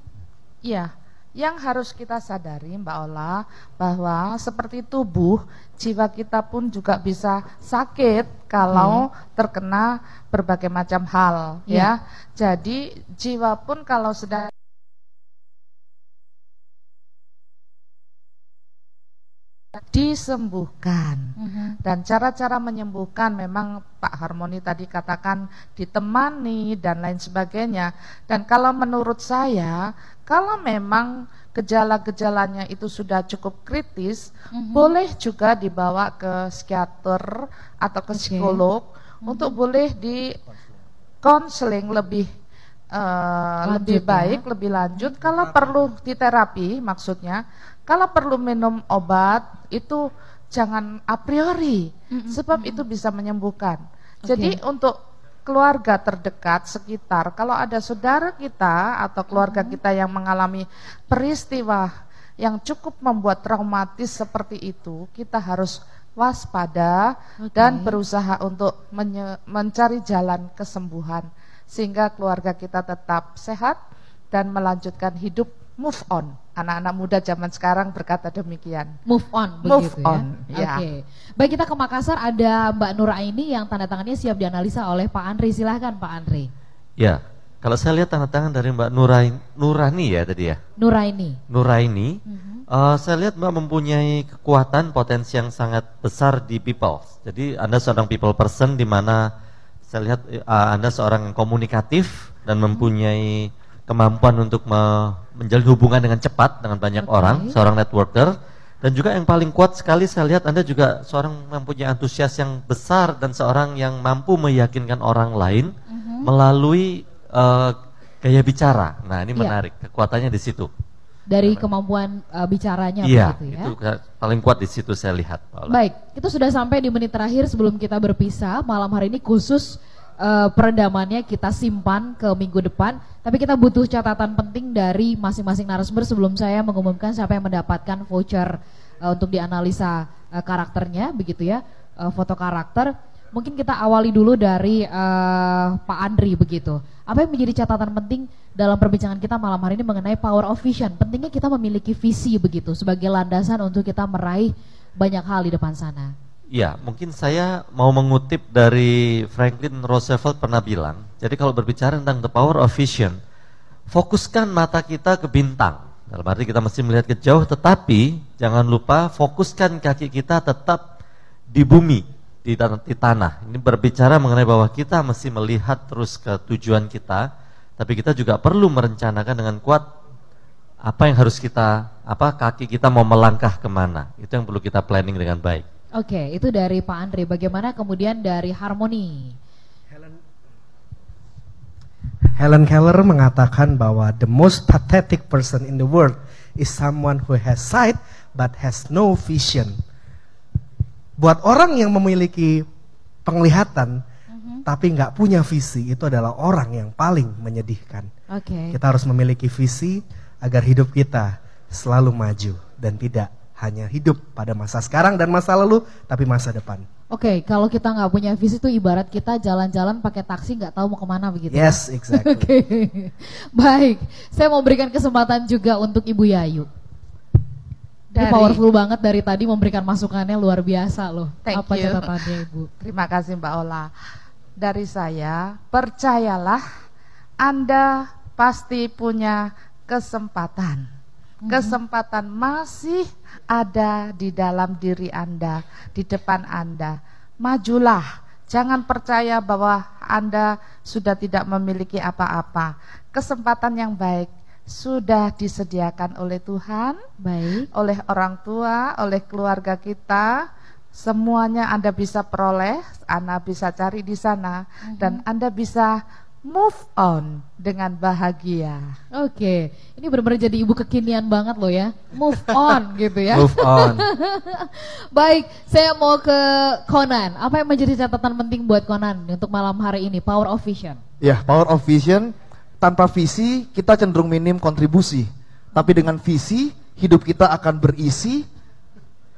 Speaker 4: Iya, yang harus kita sadari Mbak Ola bahwa seperti tubuh, jiwa kita pun juga bisa sakit kalau terkena berbagai macam hal
Speaker 2: Iya.
Speaker 4: ya. Jadi jiwa pun kalau sedang disembuhkan. Dan cara-cara menyembuhkan memang Pak Harmoni tadi katakan ditemani dan lain sebagainya. Dan kalau menurut saya, kalau memang gejala-gejalanya itu sudah cukup kritis, boleh juga dibawa ke psikiater atau ke psikolog untuk boleh di konseling lebih eh,
Speaker 2: Lanjut
Speaker 4: lebih
Speaker 2: ya.
Speaker 4: baik, lebih lanjut. Kalau perlu di terapi, maksudnya, kalau perlu minum obat itu jangan a priori, sebab itu bisa menyembuhkan. Jadi untuk keluarga terdekat sekitar, kalau ada saudara kita atau keluarga kita yang mengalami peristiwa yang cukup membuat traumatis seperti itu, kita harus waspada dan berusaha untuk mencari jalan kesembuhan sehingga keluarga kita tetap sehat dan melanjutkan hidup move on. Anak-anak muda zaman sekarang berkata demikian.
Speaker 2: Move on
Speaker 4: Move
Speaker 2: begitu
Speaker 4: on,
Speaker 2: ya.
Speaker 4: ya.
Speaker 2: Oke. Baik kita ke Makassar ada Mbak Nuraini yang tanda tangannya siap dianalisa oleh Pak Andri. Silahkan Pak Andri.
Speaker 9: Ya, kalau saya lihat tanda tangan dari Mbak Nurain, Nurani ya tadi ya,
Speaker 2: Nuraini.
Speaker 9: Nuraini, eh, saya lihat Mbak mempunyai kekuatan potensi yang sangat besar di people. Jadi Anda seorang people person di mana saya lihat eh, Anda seorang yang komunikatif dan mempunyai kemampuan untuk me- menjalin hubungan dengan cepat dengan banyak orang, seorang networker. Dan juga yang paling kuat sekali saya lihat Anda juga seorang yang mempunyai antusias yang besar dan seorang yang mampu meyakinkan orang lain melalui eh, gaya bicara. Nah, ini
Speaker 2: Iya.
Speaker 9: menarik. Kekuatannya di situ.
Speaker 2: Dari kemampuan uh, bicaranya
Speaker 9: Iya,
Speaker 2: begitu ya.
Speaker 9: itu paling kuat di situ saya lihat. Pak Ola.
Speaker 2: Baik, itu sudah sampai di menit terakhir sebelum kita berpisah. Malam hari ini khusus eh, perendamannya kita simpan ke minggu depan. Tapi kita butuh catatan penting dari masing-masing narasumber sebelum saya mengumumkan siapa yang mendapatkan voucher eh, untuk dianalisa eh, karakternya, begitu ya, eh, foto karakter. Mungkin kita awali dulu dari eh, Pak Andri begitu. Apa yang menjadi catatan penting dalam perbincangan kita malam hari ini mengenai power of vision? Pentingnya kita memiliki visi begitu sebagai landasan untuk kita meraih banyak hal di depan sana.
Speaker 9: Ya, mungkin saya mau mengutip dari Franklin Roosevelt pernah bilang, jadi kalau berbicara tentang the power of vision, fokuskan mata kita ke bintang. Dalam arti kita mesti melihat ke jauh, tetapi jangan lupa fokuskan kaki kita tetap di bumi, di tanah. Di tanah. Ini berbicara mengenai bahwa kita mesti melihat terus ke tujuan kita, tapi kita juga perlu merencanakan dengan kuat apa yang harus kita, apa kaki kita mau melangkah ke mana. Itu yang perlu kita planning dengan baik.
Speaker 2: Oke, itu dari Pak Andre. Bagaimana kemudian dari Harmoni?
Speaker 7: Helen Keller mengatakan bahwa the most pathetic person in the world is someone who has sight but has no vision. Buat orang yang memiliki penglihatan tapi nggak punya visi itu adalah orang yang paling menyedihkan.
Speaker 2: Oke.
Speaker 7: Kita harus memiliki visi agar hidup kita selalu maju dan tidak hanya hidup pada masa sekarang dan masa lalu tapi masa depan.
Speaker 2: Oke, kalau kita nggak punya visi itu ibarat kita jalan-jalan pakai taksi nggak tahu mau ke mana begitu.
Speaker 7: Yes, exactly.
Speaker 2: Oke, baik. Saya mau berikan kesempatan juga untuk Ibu Yayu. Ini
Speaker 4: Dari-
Speaker 2: powerful banget dari tadi memberikan masukannya luar biasa loh.
Speaker 4: Thank
Speaker 2: Apa
Speaker 4: you.
Speaker 2: catatannya Ibu?
Speaker 4: Terima kasih Mbak Ola. Dari saya, percayalah Anda pasti punya kesempatan. Kesempatan masih ada di dalam diri Anda, di depan Anda. Majulah. Jangan percaya bahwa Anda sudah tidak memiliki apa-apa. Kesempatan yang baik sudah disediakan oleh Tuhan,
Speaker 2: baik,
Speaker 4: oleh orang tua, oleh keluarga kita. Semuanya Anda bisa peroleh, Anda bisa cari di sana, dan Anda bisa move on dengan bahagia.
Speaker 2: Oke, ini benar-benar jadi ibu kekinian banget loh ya. Move on gitu ya.
Speaker 5: Move on.
Speaker 2: Baik, saya mau ke Conan. Apa yang menjadi catatan penting buat Conan untuk malam hari ini? Power of Vision.
Speaker 5: Ya, power of vision tanpa visi kita cenderung minim kontribusi. Tapi dengan visi hidup kita akan berisi,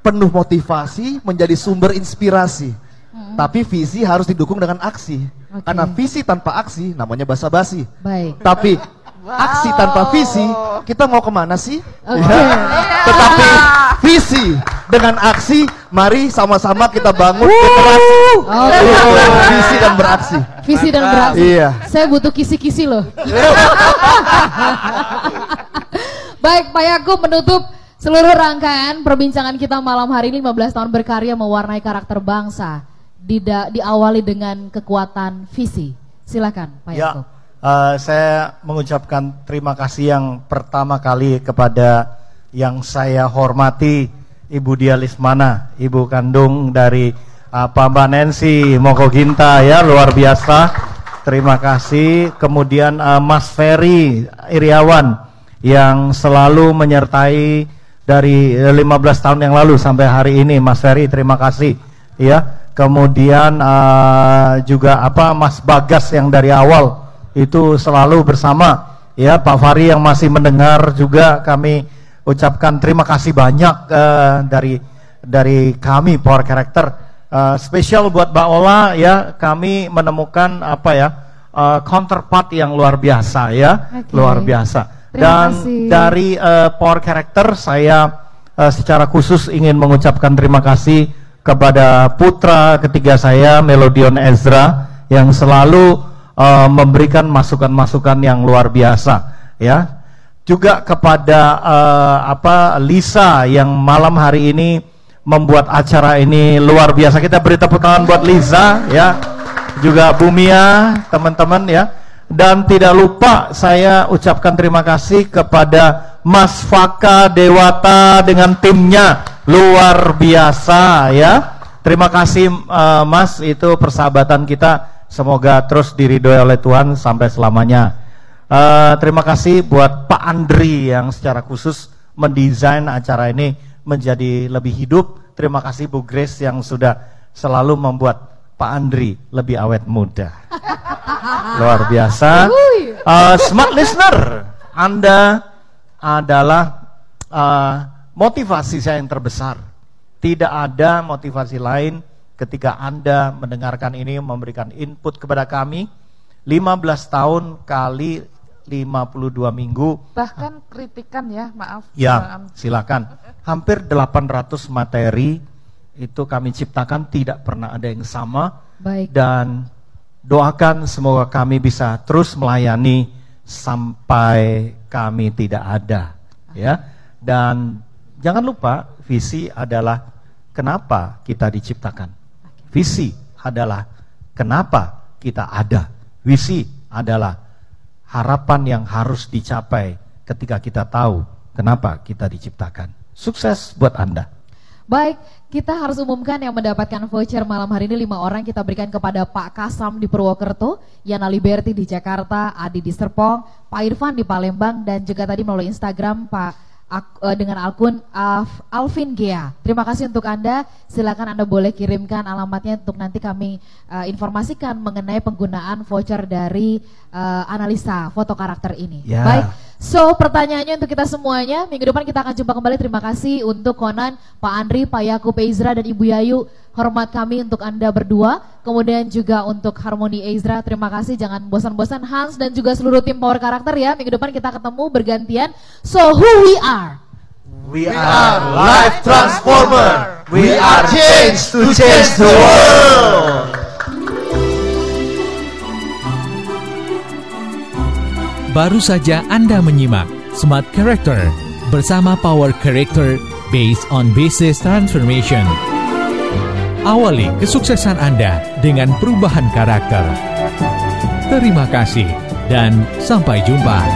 Speaker 5: penuh motivasi, menjadi sumber inspirasi. Tapi visi harus didukung dengan aksi.
Speaker 2: Oke.
Speaker 5: Karena visi tanpa aksi namanya basa-basi.
Speaker 2: Baik.
Speaker 5: Tapi aksi tanpa visi, kita mau ke mana sih?
Speaker 2: Oke.
Speaker 5: Ya. Tetapi visi dengan aksi, mari sama-sama kita bangun generasi.
Speaker 2: Oke.
Speaker 5: Visi dan beraksi.
Speaker 2: Visi dan beraksi.
Speaker 5: Iya.
Speaker 2: Saya butuh kisi-kisi loh. Baik, Pak Yakub menutup seluruh rangkaian perbincangan kita malam hari ini 15 tahun berkarya mewarnai karakter bangsa. Dida- diawali dengan kekuatan visi. Silakan, Pak
Speaker 3: Ya, eh, saya mengucapkan terima kasih yang pertama kali kepada yang saya hormati Ibu Dia Lismana, ibu kandung dari uh, Pak Mbak Nancy Moko Ginta ya luar biasa. Terima kasih. Kemudian eh, Mas Ferry Iriawan yang selalu menyertai dari eh, 15 tahun yang lalu sampai hari ini Mas Ferry terima kasih ya. Kemudian eh, juga apa Mas Bagas yang dari awal itu selalu bersama. Ya Pak Fari yang masih mendengar juga kami ucapkan terima kasih banyak eh, dari dari kami Power Character. Eh, spesial buat Mbak Ola ya. Kami menemukan apa ya eh, counterpart yang luar biasa ya.
Speaker 2: Oke.
Speaker 3: luar biasa.
Speaker 2: Terima
Speaker 3: dan
Speaker 2: kasih.
Speaker 3: dari eh, Power Character saya eh, secara khusus ingin mengucapkan terima kasih kepada putra ketiga saya Melodion Ezra yang selalu eh, memberikan masukan-masukan yang luar biasa ya. Juga kepada eh, apa Lisa yang malam hari ini membuat acara ini luar biasa. Kita beri tepuk tangan buat Lisa ya. Juga Bumia teman-teman ya. Dan tidak lupa saya ucapkan terima kasih kepada Mas Faka Dewata dengan timnya luar biasa ya terima kasih eh, Mas itu persahabatan kita semoga terus diridhoi oleh Tuhan sampai selamanya Eh, terima kasih buat Pak Andri yang secara khusus mendesain acara ini menjadi lebih hidup. Terima kasih Bu Grace yang sudah selalu membuat Pak Andri lebih awet muda. Luar biasa. Eh, smart listener, Anda adalah eh, motivasi saya yang terbesar. Tidak ada motivasi lain ketika Anda mendengarkan ini memberikan input kepada kami 15 tahun kali 52 minggu
Speaker 4: Bahkan kritikan ya, maaf.
Speaker 3: Ya, silakan. Hampir 800 materi itu kami ciptakan tidak pernah ada yang sama.
Speaker 2: Baik.
Speaker 3: Dan doakan semoga kami bisa terus melayani sampai kami tidak ada, ya. Dan jangan lupa visi adalah kenapa kita diciptakan. Visi adalah kenapa kita ada. Visi adalah harapan yang harus dicapai ketika kita tahu kenapa kita diciptakan. Sukses buat Anda.
Speaker 2: Baik, kita harus umumkan yang mendapatkan voucher malam hari ini lima orang kita berikan kepada Pak Kasam di Purwokerto, Yana Liberty di Jakarta, Adi di Serpong, Pak Irfan di Palembang dan juga tadi melalui Instagram Pak eh, dengan akun Alf- Alvin Gea. Terima kasih untuk Anda. Silakan Anda boleh kirimkan alamatnya untuk nanti kami eh, informasikan mengenai penggunaan voucher dari eh, analisa foto karakter ini.
Speaker 3: Ya.
Speaker 2: Baik. So pertanyaannya untuk kita semuanya Minggu depan kita akan jumpa kembali Terima kasih untuk Konan, Pak Andri, Pak Yakub Ezra dan Ibu Yayu Hormat kami untuk Anda berdua Kemudian juga untuk Harmoni Ezra Terima kasih jangan bosan-bosan Hans dan juga seluruh tim Power Karakter ya Minggu depan kita ketemu bergantian So who we are?
Speaker 3: We are life transformer. We are change to change the world.
Speaker 1: Baru saja Anda menyimak Smart Character bersama Power Character based on Basis Transformation. Awali kesuksesan Anda dengan perubahan karakter. Terima kasih dan sampai jumpa.